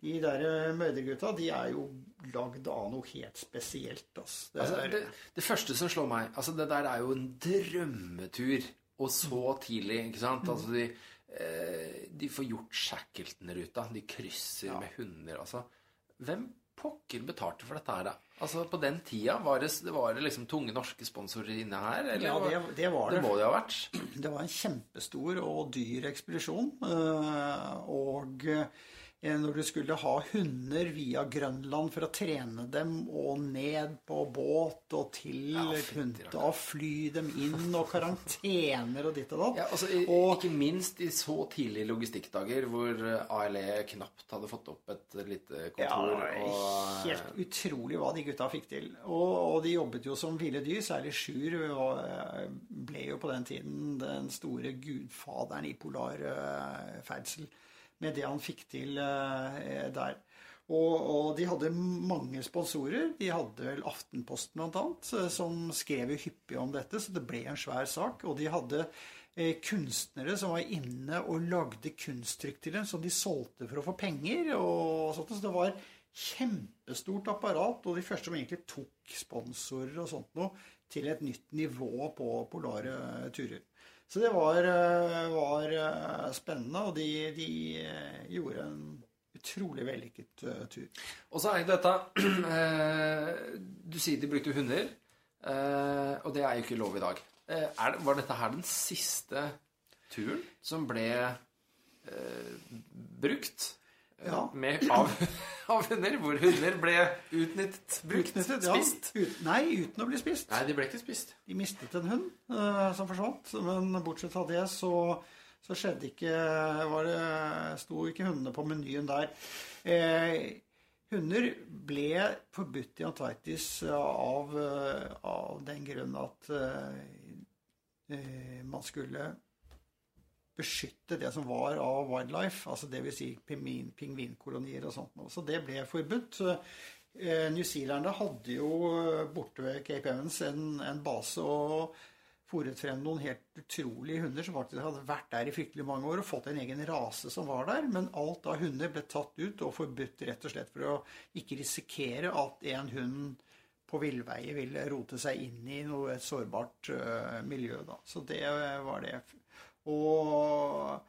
de der eh, mødregutta, de er jo lagd av noe helt spesielt. Altså. Det, altså, det, det, første som slår meg altså Det der er jo en drømmetur. Og så tidlig, ikke sant? Mm. Altså de, eh, de får gjort Shackleton-ruta. De krysser ja. med hunder, altså. Hvem pokker betalte for dette her, da? Altså, På den tida, var det, var det liksom tunge norske sponsorer inne her? Eller? Ja, det, det var det. Det må det ha vært. Det var en kjempestor og dyr ekspedisjon. eh, Og eh, når du skulle ha hunder via Grønland for å trene dem og ned på båt og til Ja, og fly dem inn og karantener og ditt og datt Ja, altså, Og- Ikke minst i så tidlige logistikkdager hvor eh, ALE knapt hadde fått opp et lite kontor. Ja, og, helt utrolig hva de gutta fikk til. Og, og de jobbet jo som ville dyr, særlig Sjur eh, ble jo på den tiden den store gudfaderen i polarferdsel med det han fikk til eh, der. Og, og de hadde mange sponsorer. De hadde vel Aftenposten annet, eh, som skrev hyppig om dette, så det ble en svær sak. Og de hadde eh, kunstnere som var inne og lagde kunsttrykk til dem, som de solgte for å få penger. og sånt, Så det var kjempestort apparat, og de første som egentlig tok sponsorer og sånt noe til et nytt nivå på polare turer. Så det var, eh, var eh, spennende, og de, de eh, gjorde en utrolig vellykket tur. Og så er jo dette Du sier de brukte hunder, og det er jo ikke lov i dag. Er, var dette her den siste turen som ble brukt? Eh, Ja. Med, av, av hunder? Hvor hunder ble utnyttet, brukt, Utnyttet, ja. spist? Ut, nei, uten å bli spist. Nei, de ble ikke spist. De mistet en hund uh, som forsvant, men bortsett fra det så, så skjedde ikke var det, Sto ikke hundene på menyen der. Eh, hunder ble forbudt i Antarktis av, eh, av den grunn at eh, eh, man skulle beskytte det som var av wildlife, altså dvs. Si pingvin, pingvinkolonier og sånt. Så det ble forbudt. Eh, New Zealand hadde jo eh, borte ved Cape Evans en, en base og fòret frem noen helt utrolige hunder som faktisk hadde vært der i fryktelig mange år og fått en egen rase som var der. Men alt av hunder ble tatt ut og forbudt rett og slett for å ikke risikere at en hund på villveie ville rote seg inn i noe et sårbart uh, miljø. Da. Så det var det. Og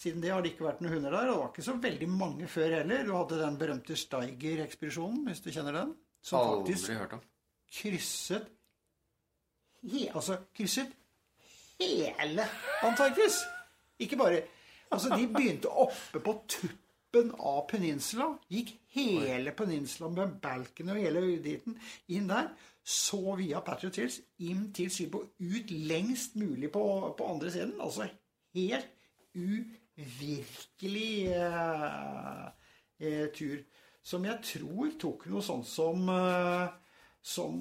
siden det har det ikke vært noen hunder der. Og det var ikke så veldig mange før heller. Du hadde den berømte Steiger-ekspedisjonen, hvis du kjenner den. Som Aldri faktisk hørt om. krysset he, Altså krysset hele Antarktis. Ikke bare Altså, de begynte oppe på tuppen av peninsula. Gikk hele peninsulaen med Balkan og hele driten inn der. Så via Patriot Hills inn til Sydpå, ut lengst mulig på, på andre siden. Altså helt uvirkelig eh, eh, tur. Som jeg tror tok noe sånt som eh, som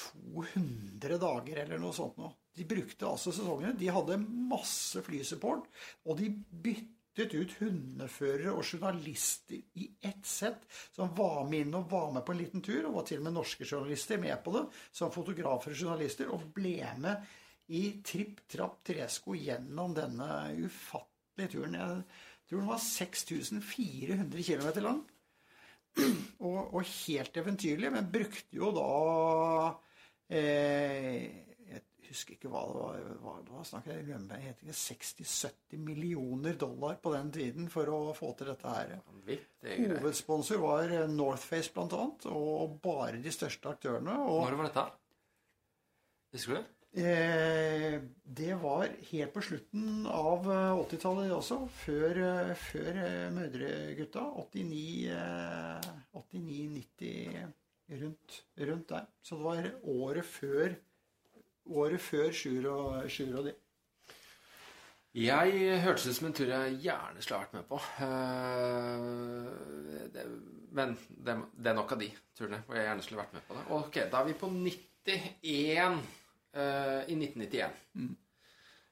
200 dager eller noe sånt noe. De brukte altså sesongene. De hadde masse flysupport, og de byttet ut hundeførere og journalister i ett sett, som var med inn og var med på en liten tur, og var til og med norske journalister med på det, som fotografer og journalister, og ble med i tripp, trapp, tresko gjennom denne ufattelige turen. Jeg tror den var 6400 km lang. Og, og helt eventyrlig, men brukte jo da eh, Jeg husker ikke hva det var. Hva, det var snakket, jeg glemmer jeg heter 60-70 millioner dollar på den tiden for å få til dette her. Hovedsponsor var Northface blant annet, og bare de største aktørene. Og Når var dette? Husker du? Eh, det var helt på slutten av eh, 80-tallet også, før, eh, før eh, Mødregutta. 89, eh, 89-90 rundt, rundt der. Så det var året før året før Sjur og, Sjur og de. Jeg hørtes ut som en tur jeg gjerne skulle vært med på. Eh, men det er nok av de turene hvor jeg gjerne skulle vært med på det. Ok, da er vi på 91 eh, i 1991.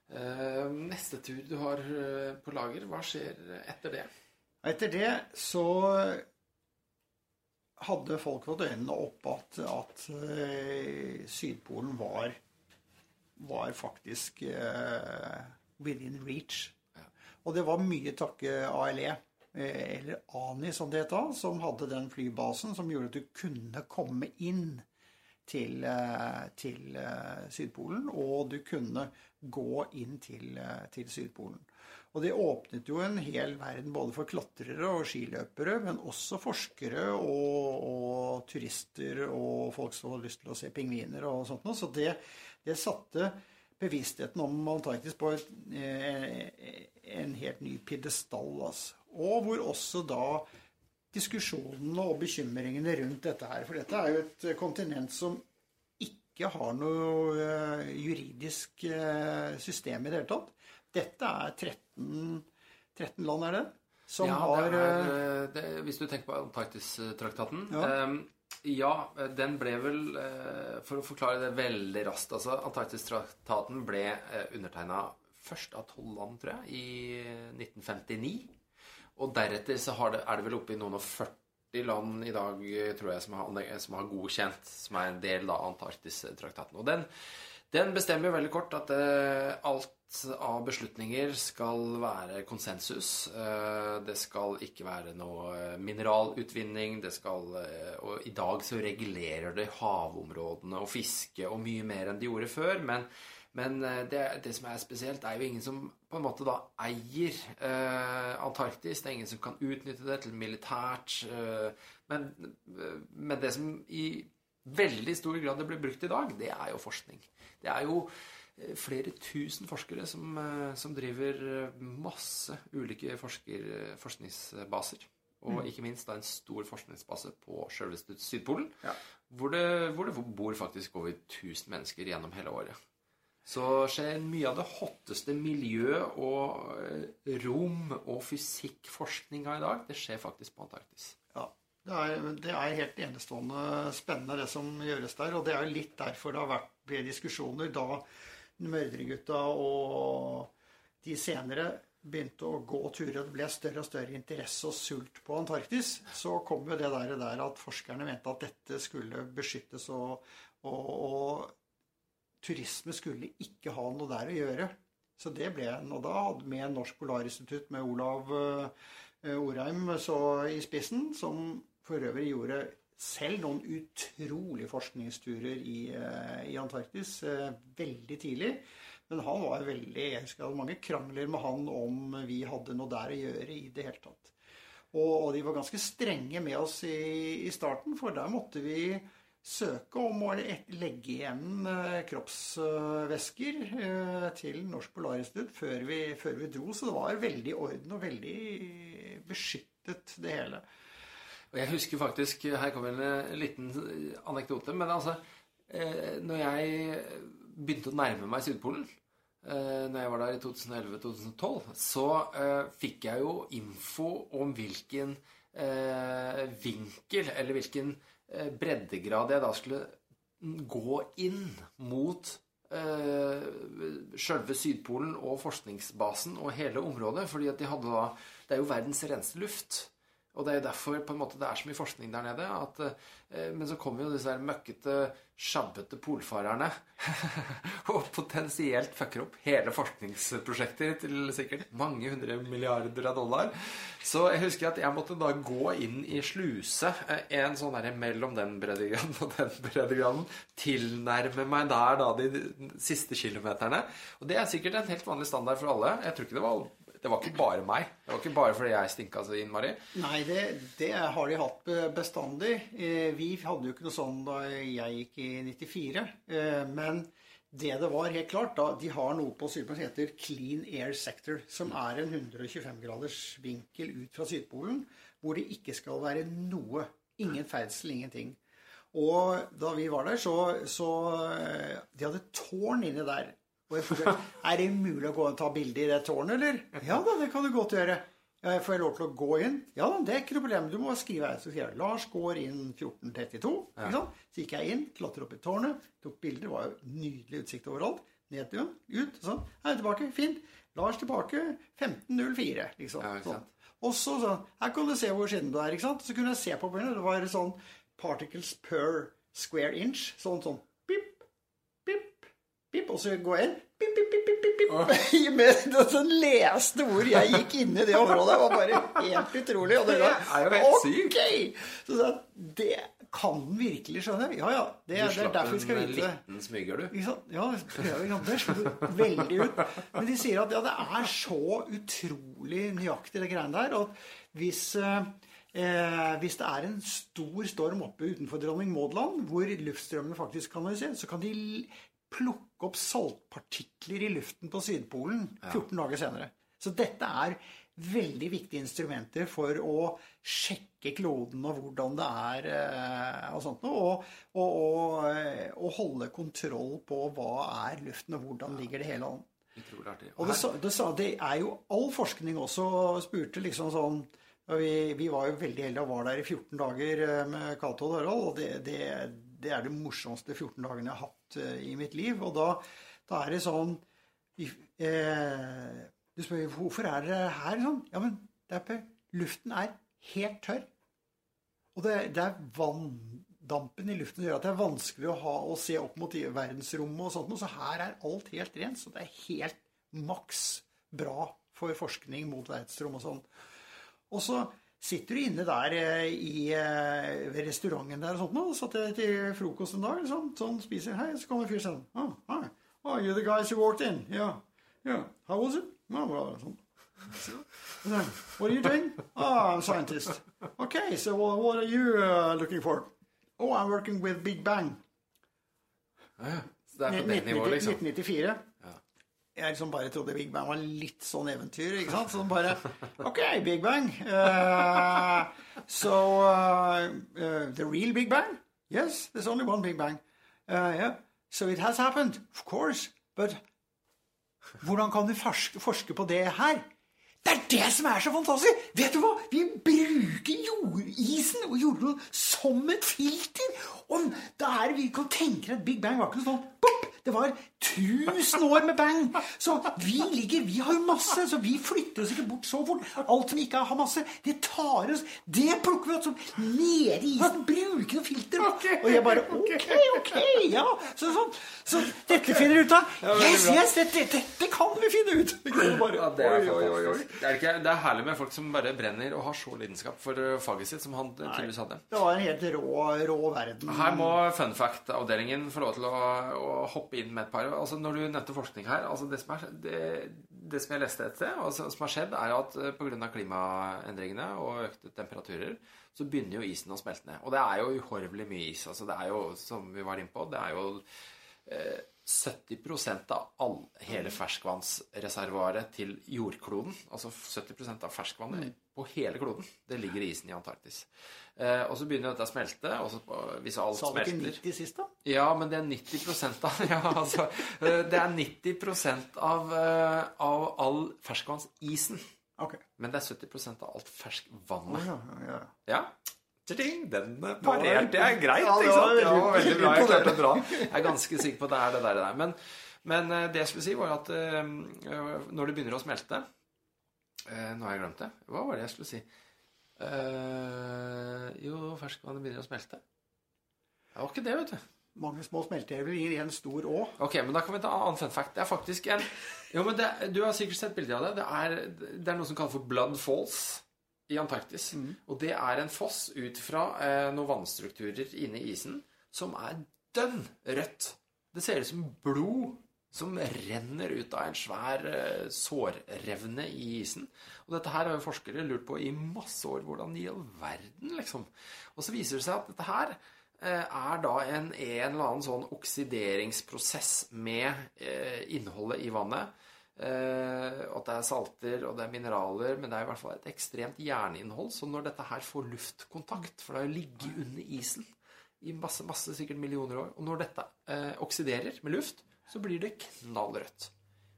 Eh, neste tur du har eh, på lager, hva skjer etter det? Etter det så hadde folk fått øynene opp at, at uh, Sydpolen var, var faktisk uh, within reach. Og det var mye takke ALE, eller ANI som det het da, som hadde den flybasen som gjorde at du kunne komme inn til, eh, til eh, Sydpolen, og du kunne gå inn til, eh, til Sydpolen. Og det åpnet jo en hel verden både for klatrere og skiløpere, men også forskere og, og turister og folk som hadde lyst til å se pingviner og sånt noe. Så det, det satte bevisstheten om Antarktis på et, en helt ny pidestall. Altså. Og hvor også da diskusjonene og bekymringene rundt dette her. For dette er jo et kontinent som ikke har noe eh, juridisk eh, system i det hele tatt. Dette er 13, 13 land, er det? Som ja, har det er, eh, det, Hvis du tenker på Antarktistraktaten ja. Um, ja, den ble vel For å forklare det veldig raskt altså Antarktistraktaten ble undertegna først av tolv land, tror jeg, i 1959. Og deretter så det, er det vel oppe i noen og 40 land i dag, tror jeg, som har, som har godkjent, som er en del av Antarktistraktaten. Og den, den bestemmer veldig kort at uh, alt av beslutninger skal være konsensus. Det skal ikke være noe eh, mineralutvinning. Det skal Og i dag så regulerer det havområdene og fiske og mye mer enn de gjorde før. men men eh, det, det, som er spesielt, er jo ingen som på en måte da eier eh, Antarktis. Det er ingen som kan utnytte det til militært. Eh, men, eh, men, det som i veldig stor grad det blir brukt i dag, det er jo forskning. Det er jo eh, flere tusen forskere som, som driver masse ulike forsker, forskningsbaser. Og mm. ikke minst da en stor forskningsbase på selveste Sydpolen, ja. hvor, det, hvor det bor faktisk over 1000 mennesker gjennom hele året så skjer mye av det hotteste miljø- og eh, rom- og fysikkforskninga i dag, det skjer faktisk på Antarktis. Ja, det er, det er, helt enestående spennende, det som gjøres der. Og det er litt derfor det har vært ble diskusjoner da Mørdregutta og de senere begynte å gå turer, og det ble større og større interesse og sult på Antarktis, så kom jo det der, der at forskerne mente at dette skulle beskyttes og, og, og turisme skulle ikke ha noe der å gjøre. Så det ble en. Og da med Norsk Polarinstitutt med Olav uh, Orheim i spissen, som for øvrig gjorde selv noen utrolige forskningsturer i, uh, i Antarktis uh, veldig tidlig. Men han var veldig Jeg husker jeg hadde mange krangler med han om vi hadde noe der å gjøre i det hele tatt. Og, og de var ganske strenge med oss i, i starten, for der måtte vi søke om å legge igjen eh, kroppsvæsker eh, til Norsk Polarinstitutt før før vi dro. Så det var veldig orden og veldig beskyttet, det hele. Og jeg husker faktisk Her kommer en liten anekdote. Men altså eh, Når jeg begynte å nærme meg Sydpolen når jeg var der i 2011-2012, så fikk jeg jo info om hvilken vinkel, eller hvilken Eh, breddegrad jeg da skulle gå inn mot eh, sjølve Sydpolen og forskningsbasen og hele området. fordi at de hadde da Det er jo verdens reneste luft. Og det er jo derfor på en måte det er så mye forskning der nede. At, eh, men så kommer jo disse her møkkete, sjabbete polfarerne og potensielt fucker opp hele forskningsprosjekter til sikkert mange hundre milliarder av dollar. Så jeg husker at jeg måtte da gå inn i sluse eh, en sånn der mellom den breddegraden og den breddegraden. Tilnærme meg der da de siste kilometerne. Og det er sikkert en helt vanlig standard for alle. Jeg tror ikke det var det var ikke bare meg. Det var ikke bare fordi jeg stinka så innmari. Nei, det, det, har de hatt bestandig. Eh, vi hadde jo ikke noe sånn da jeg gikk i 94. Eh, men det det var helt klart da, De har noe på Sydpolen som heter Clean Air Sector. Som er en 125 graders vinkel ut fra Sydpolen. Hvor det ikke skal være noe. Ingen ferdsel, ingenting. Og da vi var der, så, så eh, De hadde tårn inni der. Er det mulig å gå og ta bilde i det tårnet, eller? Ja da, det kan du godt gjøre. Får jeg lov til å gå inn? Ja da, det er ikke noe problem. Du må skrive her. Så sier jeg Lars går inn 1432. Ja. Så gikk jeg inn, klatret opp i tårnet, tok bilder. Det var jo nydelig utsikt overalt. Ned til ut. Sånn. Her er tilbake. Fint. Lars tilbake 1504. Liksom. Ja, sånn. Og så sånn Her kan du se hvor skitten du er. ikke sant? Så kunne jeg se på bildet. Det var sånn particles per square inch. Sånn sånn og så går jeg inn pip, pip, pip, pip, pip, pip. Med sånn leste ord jeg gikk inn i det området. Det var bare helt utrolig. Og det, helt sykt. Så det kan den virkelig skjønne? Ja, ja. Det, Du det er derfor vi skal en vite det. liten smyger, du. Ikke sant? Ja? Det slo veldig ut. Men de sier at ja, det er så utrolig nøyaktig, det greiene der. At hvis, eh, hvis det er en stor storm oppe utenfor Dronning Maud land, hvor luftstrømmene faktisk kanaliseres, så kan de plukke opp saltpartikler i luften på Sydpolen 14 dager senere. Så dette er veldig viktige instrumenter for å sjekke kloden og hvordan det er eh, og sånt noe. Og, og, og, og holde kontroll på hva er luften, og hvordan ligger det hele an. Og det, det, det er jo all forskning også spurte liksom sånn vi, vi var jo veldig heldige og var der i 14 dager eh, med Cato og Harald. Og det, det, det er de morsomste 14 dagene jeg har hatt eh, i mitt liv. Og da, da er det sånn eh, Du spør hvorfor er dere her sånn? Ja, men det er på, luften er helt tørr. Og det, det er vanndampen i luften som gjør at det er vanskelig å, ha, å se opp mot verdensrommet og sånt. Og Så her er alt helt rent. Så det er helt maks bra for forskning mot verdensrom og sånn. Og så sitter du inne der eh, i, eh, ved restauranten der og sånt. nå, Satt jeg til frokost en dag, sånn, sånn spiser Hei, så kommer en fyr sånn oh, hi. oh, you're the guys who walked in. Yeah. Yeah. How was it? Ja, bra. Sånn. Then, What are you doing? Oh, I'm a scientist. Okay, so what, what are you uh, looking for? Oh, I'm working with Big Bang. Ja, ja. Så det er på det nivået, liksom. 1994. Jeg liksom bare trodde Big Bang var litt sånn eventyr. ikke sant? Sånn bare OK, Big Bang. Uh, so uh, uh, the real Big Bang? Yes, there's only one Big Bang. Yeah. So it has happened, of course. But hvordan kan du forske, forske på det her? Det er det som er så fantastisk! Vet du hva? Vi bruker jordisen og jordkloden som et filter! Og da er det vi kan tenke at Big Bang var ikke noe sånn bopp! Det var tusen år med bang! Så vi ligger Vi har jo masse, så vi flytter oss ikke bort så fort. Alt som ikke har masse, det tar oss Det plukker vi opp som nede i isen. Bruker noe filter. Og jeg bare OK, OK, ja. Så, sånn. så dette finner du ut av. Yes, yes, dette, dette kan vi finne ut! Bare, det oi, oi, oi. Det er, ikke, det er herlig med folk som bare brenner og har så lidenskap for uh, faget sitt, som han uh, tydeligvis hadde. Det var en helt rå, rå verden. Her må fun fact-avdelingen få lov til å, å hoppe inn med et par. Altså Når du nevnte forskning her altså det, som er, det, det som jeg leste et sted, altså, som har skjedd, er at uh, pga. klimaendringene og økte temperaturer, så begynner jo isen å smelte ned. Og det er jo uhorvelig mye is. altså Det er jo, som vi var inne på, det er jo eh, 70% av all, hele ferskvannsreservoaret til jordkloden, altså 70% av ferskvannet på hele kloden, det ligger i isen i Antarktis. Eh, og så begynner dette å smelte. Og så, hvis alt Sa du ikke 90 sist, da? Ja, men det er 90 av ja, altså, eh, Det er 90 av, eh, av all ferskvannsisen. Okay. Men det er 70% av alt ferskvannet. Ja, ja. Ja. Tjing, den parerte jeg greit, Ja, det ikke var sant? Ja, veldig- veldig bra. Jeg klarte det bra Jeg er ganske sikker på at det er det der. Det der. Men, men eh, det jeg skulle si, var at eh, når det begynner å smelte eh, Nå har jeg glemt det. Hva var det jeg skulle si? Eh, jo, ferskvannet begynner å smelte. Det var ikke det, vet du. Mange små smelteelver gir en stor å. Ok, men da kan vi ta en annen fun fact. Det er faktisk en Jo, men det, Du har sikkert sett bilder av det. Det er, det er noe som kalles for Blood Falls i Antarktis. Og det er en foss ut fra eh, noen vannstrukturer inne i isen som er dønn rødt. Det ser ut som blod som renner ut av en svær eh, sårrevne i isen. Og dette her har jo forskere lurt på i masse år. Hvordan i all verden, liksom? Og så viser det seg at dette her eh, er da en, en eller annen sånn oksideringsprosess med eh, innholdet i vannet. Eh, at det er salter og det er mineraler, men det er i hvert fall et ekstremt jerninnhold. Så når dette her får luftkontakt, for det har jo ligget under isen i masse, masse sikkert millioner år, og når dette eh, oksiderer med luft, så blir det knallrødt.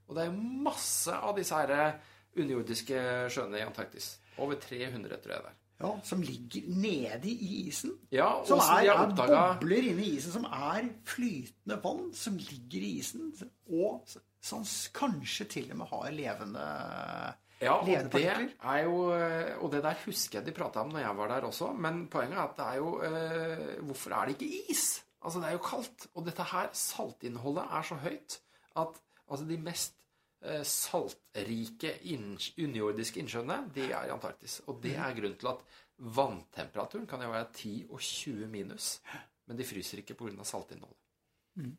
Og det er jo masse av disse her eh, underjordiske sjøene i Antarktis. Over 300, tror jeg det er. Ja, som ligger nede i isen. Ja, og Som som er, er oppdaga bobler inne i isen, som er flytende vann som ligger i isen. Og som kanskje til og med har levende Ja, og det er jo eh, Og det der husker jeg de prata om når jeg var der også, men poenget er at det er jo eh, Hvorfor er det ikke is? Altså, det er jo kaldt. Og dette her saltinnholdet er så høyt at altså, de mest eh, saltrike underjordiske innsjøene, de er i Antarktis. Og det er grunnen til at Vanntemperaturen kan jo være 10 og 20 minus, men de fryser ikke pga. saltinnholdet. Mm.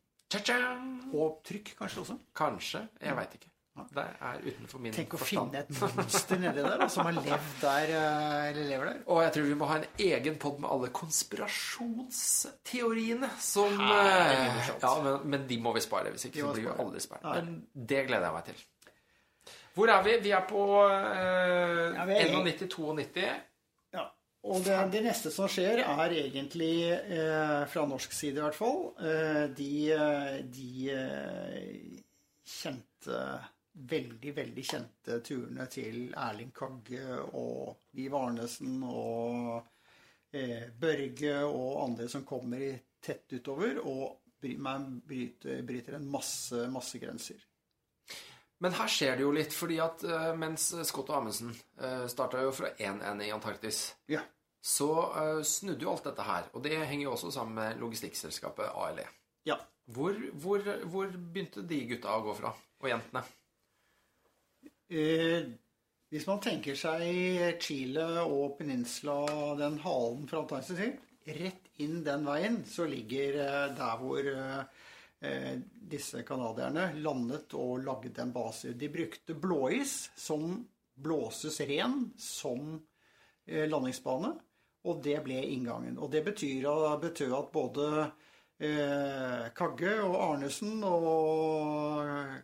Og trykk kanskje også. Kanskje. Jeg veit ikke. Det er utenfor min Tenk å forstand. finne et monster nedi der da, som har levd der, eh, eller lever der. Og jeg tror vi må ha en egen pod med alle konspirasjonsteoriene som eh. Ja, men, men de må vi spare. Hvis ikke så blir vi aldri spart. Men det gleder jeg meg til. Hvor er vi? Vi er på eh, Ja, er- 91-92. Og det, det neste som skjer, er egentlig, eh, fra norsk side i hvert fall, eh, de, de eh, kjente Veldig, veldig kjente turene til Erling Kagge og Liv Arnesen og eh, Børge og andre som kommer tett utover og man bryter, bryter en masse, masse grenser. Men her skjer det jo litt, fordi at eh, mens Scott og Amundsen uh, starta jo fra 1-1 i Antarktis, Ja. så uh, snudde jo alt dette her. Og det henger jo også sammen med logistikkselskapet ALE. ja. Hvor, hvor, hvor begynte de gutta å gå fra? Og jentene? Eh, hvis man tenker seg Chile og Peninsula, den halen fra Antarktis rett inn den veien, så ligger eh, der hvor eh, eh, disse canadierne landet og lagde en base. De brukte blåis som blåses ren som eh, landingsbane, og det ble inngangen. Og det betyr, betød at både eh, Kagge og Arnesen og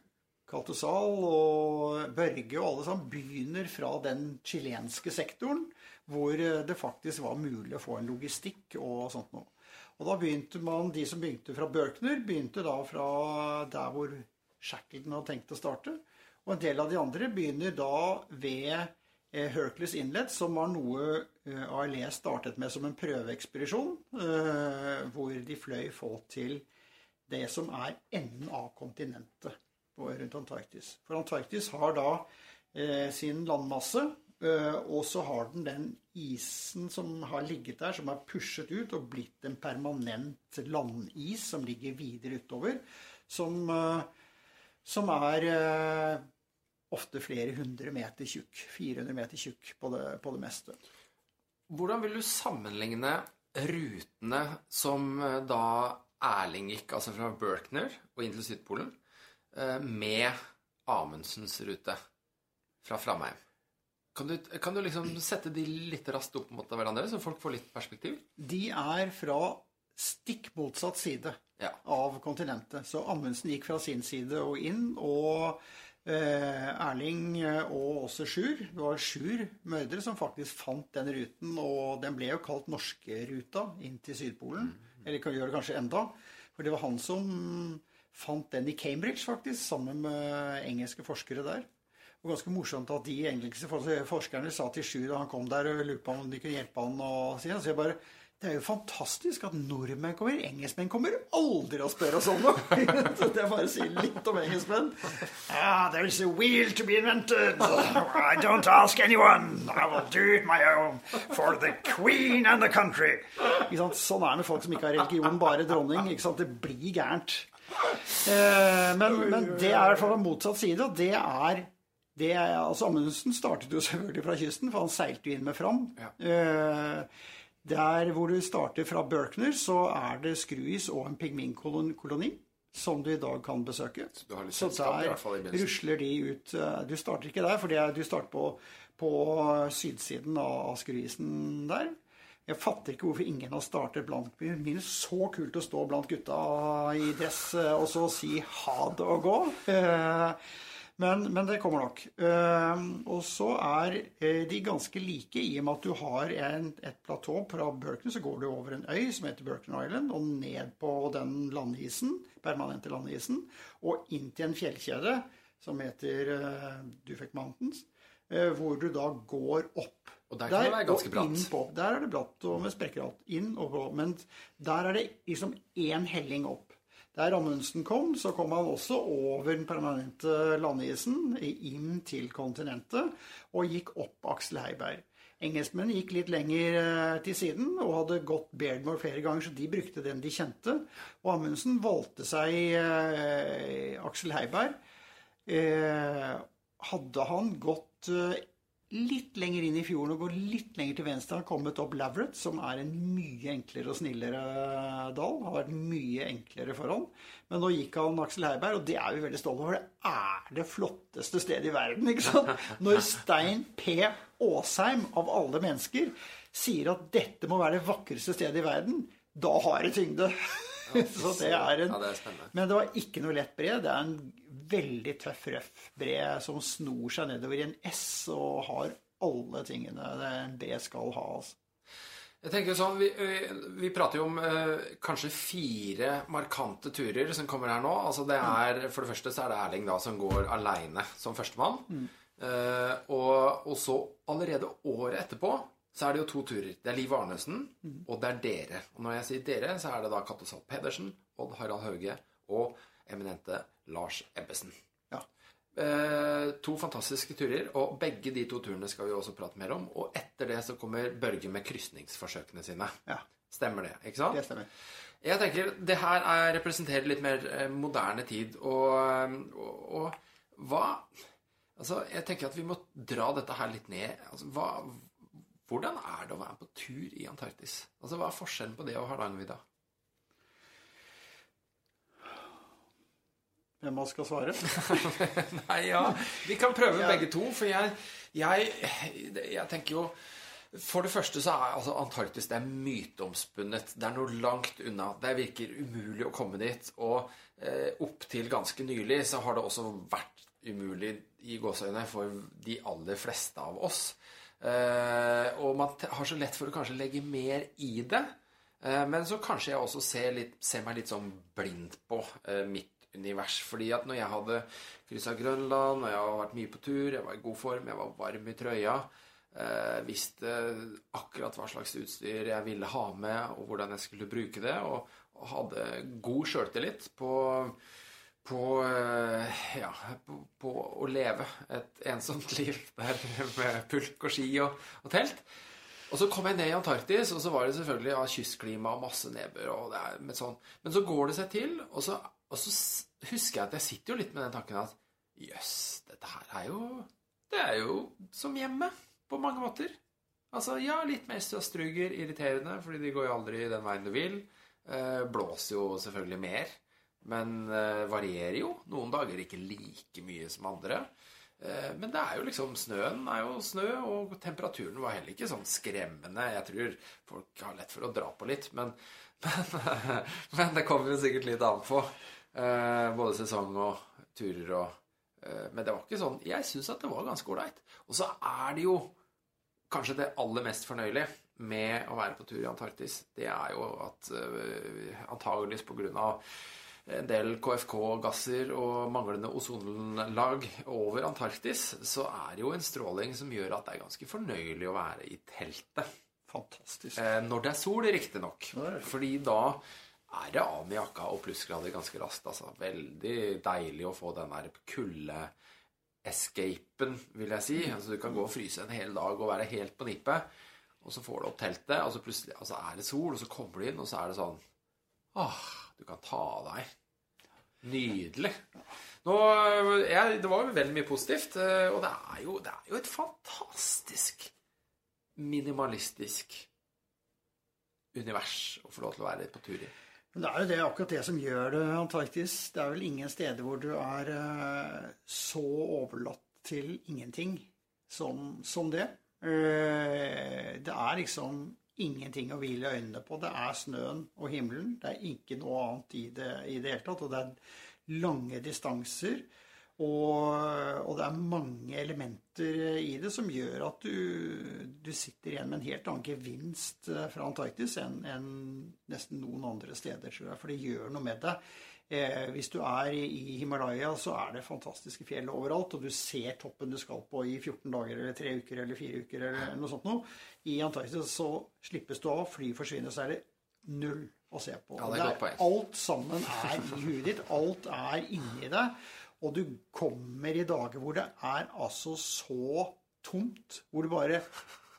Kaltosal og Børge og alle sammen begynner fra den chilenske sektoren, hvor eh, det faktisk var mulig å få en logistikk og sånt noe. Og da begynte man, De som begynte fra Børkner, begynte da fra der hvor Shackleton hadde tenkt å starte. Og en del av de andre begynner da ved eh, Hercules Inlet, som var noe eh, ALE startet med som en prøveekspedisjon, eh, hvor de fløy folk til det som er enden av kontinentet rundt Antarktis. For Antarktis har da sin landmasse, og så har den den isen som har ligget der, som er pushet ut og blitt en permanent landis som ligger videre utover, som, eh, som er eh, ofte flere hundre meter tjukk. 400 meter tjukk på det, på det meste. Hvordan vil du sammenligne rutene som eh, da Erling gikk, altså fra Berkner og inn til Sydpolen, eh, med Amundsens rute fra Framheim? Kan du, kan du liksom sette de litt raskt opp mot hverandre, så folk får litt perspektiv? De er fra stikk motsatt side Ja. av kontinentet. Så Amundsen gikk fra sin side og inn, og eh, Erling eh, og også Sjur Det var Sjur Mørdre som faktisk fant den ruten, og den ble jo kalt Norskeruta inn til Sydpolen. Eller kan gjøre det kanskje enda. For det var han som fant den i Cambridge, faktisk, sammen med engelske forskere der. Og ganske morsomt at de engelske forskerne sa til Sjur da han kom der og lurte på om de kunne hjelpe han og si Så jeg bare Det er jo fantastisk at nordmenn kommer. Engelskmenn kommer aldri og spør oss om noe. Det er bare å si litt om engelskmenn. Ah, there is a wheel to be invented. I don't ask anyone. I will do it my own. For the queen and the country. Sånn er det med folk som ikke har religion, bare dronning. Det blir gærent. Eh, men, men det er i hvert fall motsatt side, og det er det altså Amundsen startet jo selvfølgelig fra kysten, for han seilte jo inn med Fram. Ja. Eh, der hvor du starter fra Berkner, så er det skruis og en pingvinkoloni som du i dag kan besøke. Så, Så der rusler de ut eh, Du starter ikke der, for du starter på, på sydsiden av skruisen der. Jeg fatter ikke hvorfor ingen har startet blant min. Så kult å stå blant gutta i dress eh, og så si ha det og gå. Eh, Men, men det kommer nok. Eh, og så er eh, de ganske like i og med at du har en, et platå fra Berkner, så går du over en øy som heter Berkner Island, og ned på den landisen, permanente landisen, og inn til en fjellkjede som heter uh, Dufek Mountains, eh, hvor du da går opp. Og der kan det være ganske bratt. På, der er det bratt og med sprekker alt. Inn og på. Men der er det liksom én helling opp. Der Amundsen kom, så kom han også over den permanente landisen inn til kontinentet og gikk opp Aksel Heiberg. Engelskmennene gikk litt lenger eh, til siden og hadde gått Beardmore flere ganger, så de brukte den de kjente. Og Amundsen valgte seg eh, Aksel Heiberg. Eh, hadde han gått eh, litt lenger inn i fjorden og går litt lenger til venstre, har kommet opp Laveret, som er en mye enklere og snillere dal. Har vært mye enklere for han. Men nå gikk han Aksel Heiberg, og det er vi veldig stolte over. Det er det flotteste stedet i verden. ikke sant? Når Stein P. Aasheim, av alle mennesker, sier at dette må være det vakreste stedet i verden, da har det tyngde. Så det er en Ja, det er. Men det var ikke noe lett bre. Det er en veldig tøff, røff bre som snor seg nedover i en S og har alle tingene det en bre skal ha. altså. Jeg tenker sånn, Vi, vi prater jo om eh, kanskje fire markante turer som kommer her nå. Altså det er, For det første så er det Erling da som går aleine som førstemann. Eh, og, og så allerede året etterpå så er det jo to turer. Det er Liv Arnesen, og det er dere. Og når jeg sier dere, så er det da Cato Zahl Pedersen, Odd Harald Hauge og eminente Lars Ebbesen. Ja. Eh, to fantastiske turer, og begge de to turene skal vi også prate mer om. Og etter det så kommer Børge med krysningsforsøkene sine. Ja, Stemmer det, ikke sant? det stemmer. Jeg tenker det her er, representerer litt mer eh, moderne tid, og, og, og hva Altså, jeg tenker at vi må dra dette her litt ned. Altså, hva, hvordan er det å være på tur i Antarktis? Altså, Hva er forskjellen på det og Hardangervidda? Hvem oss skal svare? Nei, ja, vi kan prøve begge to, for jeg, jeg, jeg tenker jo For det første så er altså Antarktis det er myteomspunnet. Det er noe langt unna. Det virker umulig å komme dit. Og eh, opptil ganske nylig så har det også vært umulig i gåseøyne for de aller fleste av oss. Eh, og man har så lett for å kanskje legge mer i det. Eh, men så kanskje jeg også ser, litt, ser meg litt sånn blind på eh, mitt univers. Fordi at når jeg hadde kryssa Grønland, og jeg har vært mye på tur, jeg var i god form, jeg var varm i trøya, eh, visste akkurat hva slags utstyr jeg ville ha med, og hvordan jeg skulle bruke det, og, og hadde god sjøltillit på på, eh, ja, på, på å leve et ensomt liv der med pulk og ski og, og telt. Og så kom jeg ned i Antarktis, og så var det selvfølgelig ja, kystklima og masse nedbør. Og det er, men, sånn. men så går det seg til, og så, og så husker jeg at jeg sitter jo litt med den tanken at jøss, dette her er jo Det er jo som hjemme på mange måter. Altså, ja, litt mer strøstruger, irriterende, fordi de går jo aldri den veien du vil. Eh, blåser jo selvfølgelig mer, men eh, varierer jo. Noen dager ikke like mye som andre. Eh, Men det er jo liksom snøen er jo snø, og temperaturen var heller ikke sånn skremmende. Jeg tror folk har lett for å dra på litt, men, men, men det kommer jo sikkert litt an på. Eh, Både sesong og turer og eh, Men det var ikke sånn Jeg syns at det var ganske ålreit. Og så er det jo kanskje det aller mest fornøyelige med å være på tur i Antarktis, det er jo at uh, antageligvis på grunn av en del KFK-gasser og manglende ozonlag over Antarktis, så er det jo en stråling som gjør at det er ganske fornøyelig å være i teltet. Fantastisk. Eh, når det er sol, riktignok. Fordi da er det av med jakka og plussgrader ganske raskt. Altså. Veldig deilig å få den der kulde-escapen, vil jeg si. Altså, du kan gå og fryse en hel dag og være helt på nippet, og så får du opp teltet, og så plutselig altså, er det sol, og så kommer du inn, og så er det sånn Åh, du kan ta av deg. Nydelig. Nå, jeg, det var jo veldig mye positivt, eh, og det er jo, det er jo et fantastisk minimalistisk univers å få lov til å være på tur i. Det er jo det, akkurat det som gjør det Antarktis. Det er vel ingen steder hvor du er eh, så overlatt til ingenting som, som det. Eh, det er liksom ingenting å hvile øynene på. Det er snøen og himmelen. Det er ikke noe annet i det i det hele tatt. Og det er lange distanser. Og, og det er mange elementer i det som gjør at du, du sitter igjen med en helt annen gevinst eh, fra Antarktis enn enn nesten noen andre steder, tror jeg. For det gjør noe med deg. Eh, hvis du er i, i Himalaya, så er det fantastiske fjell overalt, og du ser toppen du skal på i 14 dager eller 3 uker eller 4 uker eller noe sånt noe. I Antarktis så slippes du av, fly forsvinner, så er det null å se på. Ja, det er det er alt sammen er i huet ditt. Alt er inni deg. Og du kommer i dager hvor det er altså så tomt. Hvor du bare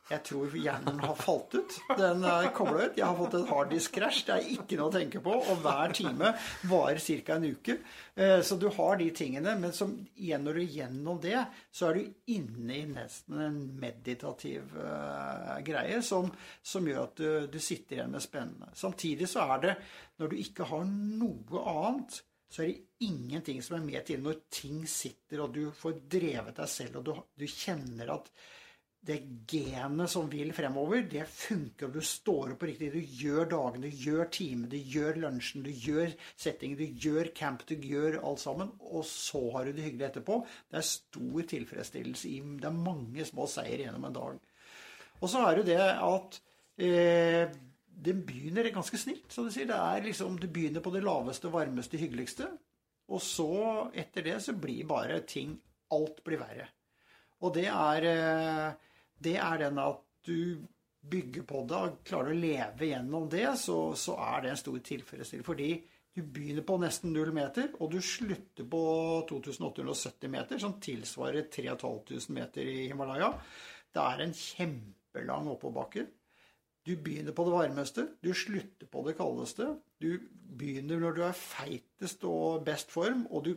Jeg tror hjernen har falt ut. Den er kobla ut. Jeg har fått en harddisk-krasj. Det er ikke noe å tenke på. Og hver time varer ca. en uke. Eh, så du har de tingene. Men som, når du gjennom det, så er du inne i nesten en meditativ uh, greie som, som, gjør at du, du sitter igjen med spennende. Samtidig så er det, når du ikke har noe annet så er det ingenting som er med til når ting sitter, og du får drevet deg selv, og du, du kjenner at det genet som vil fremover, det funker, og du står opp på riktig. Du gjør dagene, du gjør timene, du gjør lunsjen, du gjør settingen, du gjør camp, du gjør alt sammen. Og så har du det hyggelig etterpå. Det er stor tilfredsstillelse i Det er mange små seier gjennom en dag. Og så er det det at eh, det begynner ganske snilt, som du sier. Det er liksom, Du begynner på det laveste, varmeste, hyggeligste. Og så, etter det, så blir bare ting Alt blir verre. Og det er eh, det er den at du bygger på det og klarer å leve gjennom det, så, så er det en stor tilfredsstillelse. Fordi du begynner på nesten null meter, og du slutter på 2870 meter, som tilsvarer 3500 meter i Himalaya. Det er en kjempelang oppoverbakke. Du begynner på det varmeste, du slutter på det kaldeste. Du begynner når du er feitest og best form, og du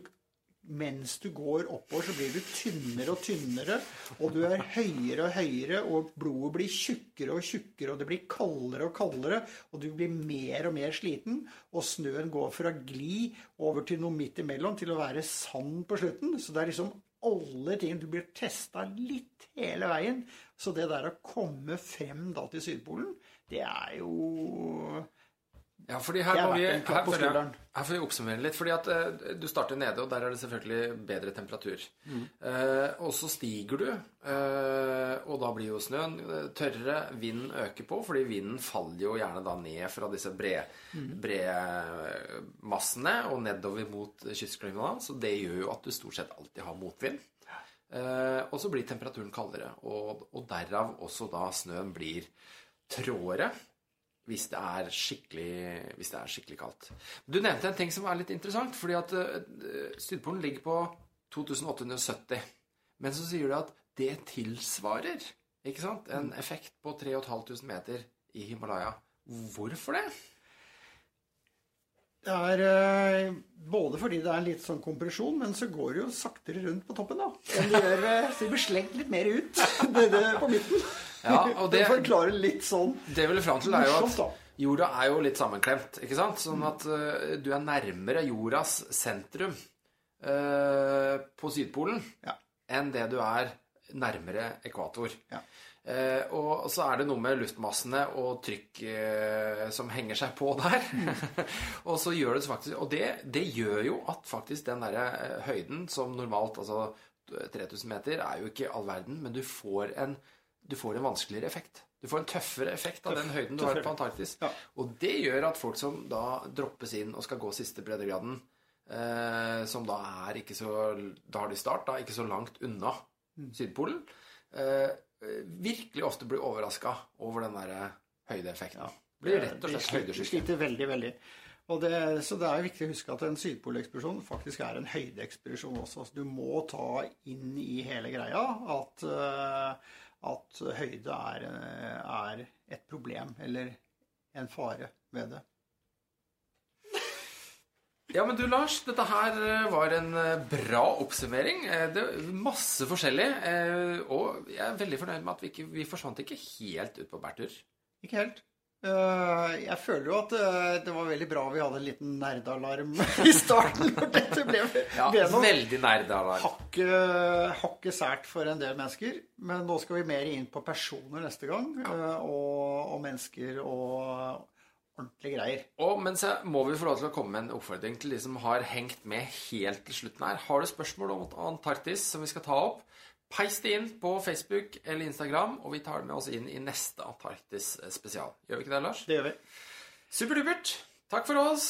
mens du går oppover, så blir du tynnere og tynnere, og du er høyere og høyere, og blodet blir tjukkere og tjukkere, og det blir kaldere og kaldere, og du blir mer og mer sliten, og snøen går fra gli over til noe midt imellom til å være sand på slutten. Så det er liksom alle ting Du blir testa litt hele veien. Så det der å komme frem da til Sydpolen, det er jo ja, fordi her må, vi, her, jeg, her får vi oppsummere litt. fordi at uh, Du starter nede, og der er det selvfølgelig bedre temperatur. Mm. Uh, og så stiger du, uh, og da blir jo snøen tørrere. Vinden øker på, fordi vinden faller jo gjerne da ned fra disse bredmassene mm. og nedover mot kystklimaet. Så det gjør jo at du stort sett alltid har motvind. og så blir temperaturen kaldere, og, og derav også da snøen blir tråere hvis det er skikkelig, hvis det er skikkelig kaldt. Du nevnte en ting som er litt interessant, fordi at uh, Sydpolen ligger på 2870. Men så sier du at det tilsvarer ikke sant, en effekt på 3500 meter i Himalaya. Hvorfor det? Det er uh, både fordi det er litt sånn kompresjon, men så går det jo saktere rundt på toppen, da. Enn det gjør uh, Så det blir slengt litt mer ut nede på midten. Ja, og det, forklarer litt sånn Det vil fram til er jo at jorda er jo litt sammenklemt. ikke sant? Sånn at uh, du er nærmere jordas sentrum uh, på Sydpolen ja. enn det du er nærmere ekvator. Ja. Uh, og så er det noe med luftmassene og trykk som henger seg på der. Og så gjør det faktisk Og det, det gjør jo at faktisk den derre høyden som normalt, altså 3000 meter, er jo ikke all verden, men du får en du får en vanskeligere effekt. Du får en tøffere effekt av den høyden du har på Antarktis. Ja. Og det gjør at folk som da droppes inn og skal gå siste breddegraden, eh, som da er ikke så Da har de start, da, ikke så langt unna mm. Sydpolen, eh, virkelig ofte blir overraska over den derre høydeeffekten. Ja. Blir rett og slett høydesyke. De sliter veldig, veldig. Det, så det er viktig å huske at en sydpolekspedisjon faktisk er en høydeekspedisjon også. Altså, du må ta inn i hele greia at uh, at høyde er, er et problem eller en fare ved det. Ja, men du Lars, dette her eh, var en eh, bra oppsummering. Eh, det er Masse forskjellig. Og jeg er veldig fornøyd med at vi, ikke, vi forsvant ikke helt ut på bærtur. Ikke helt. Eh, jeg føler jo at eh, det var veldig bra vi hadde en liten nerdealarm i starten. når dette ble, ja, ble veldig nerdealarm. Hakket hakke sært for en del mennesker. Men nå skal vi mer inn på personer neste gang. Ja. Eh, og, og, mennesker og ordentlige greier. Og Men så må vi få lov til å komme med en oppfordring til de som har hengt med helt til slutten her. Har du spørsmål om Antarktis som vi skal ta opp? Peis det inn på Facebook eller Instagram, og vi tar det med oss inn i neste Antarktis spesial. Gjør vi ikke det, Lars? Det gjør vi. Superdupert. Takk for oss.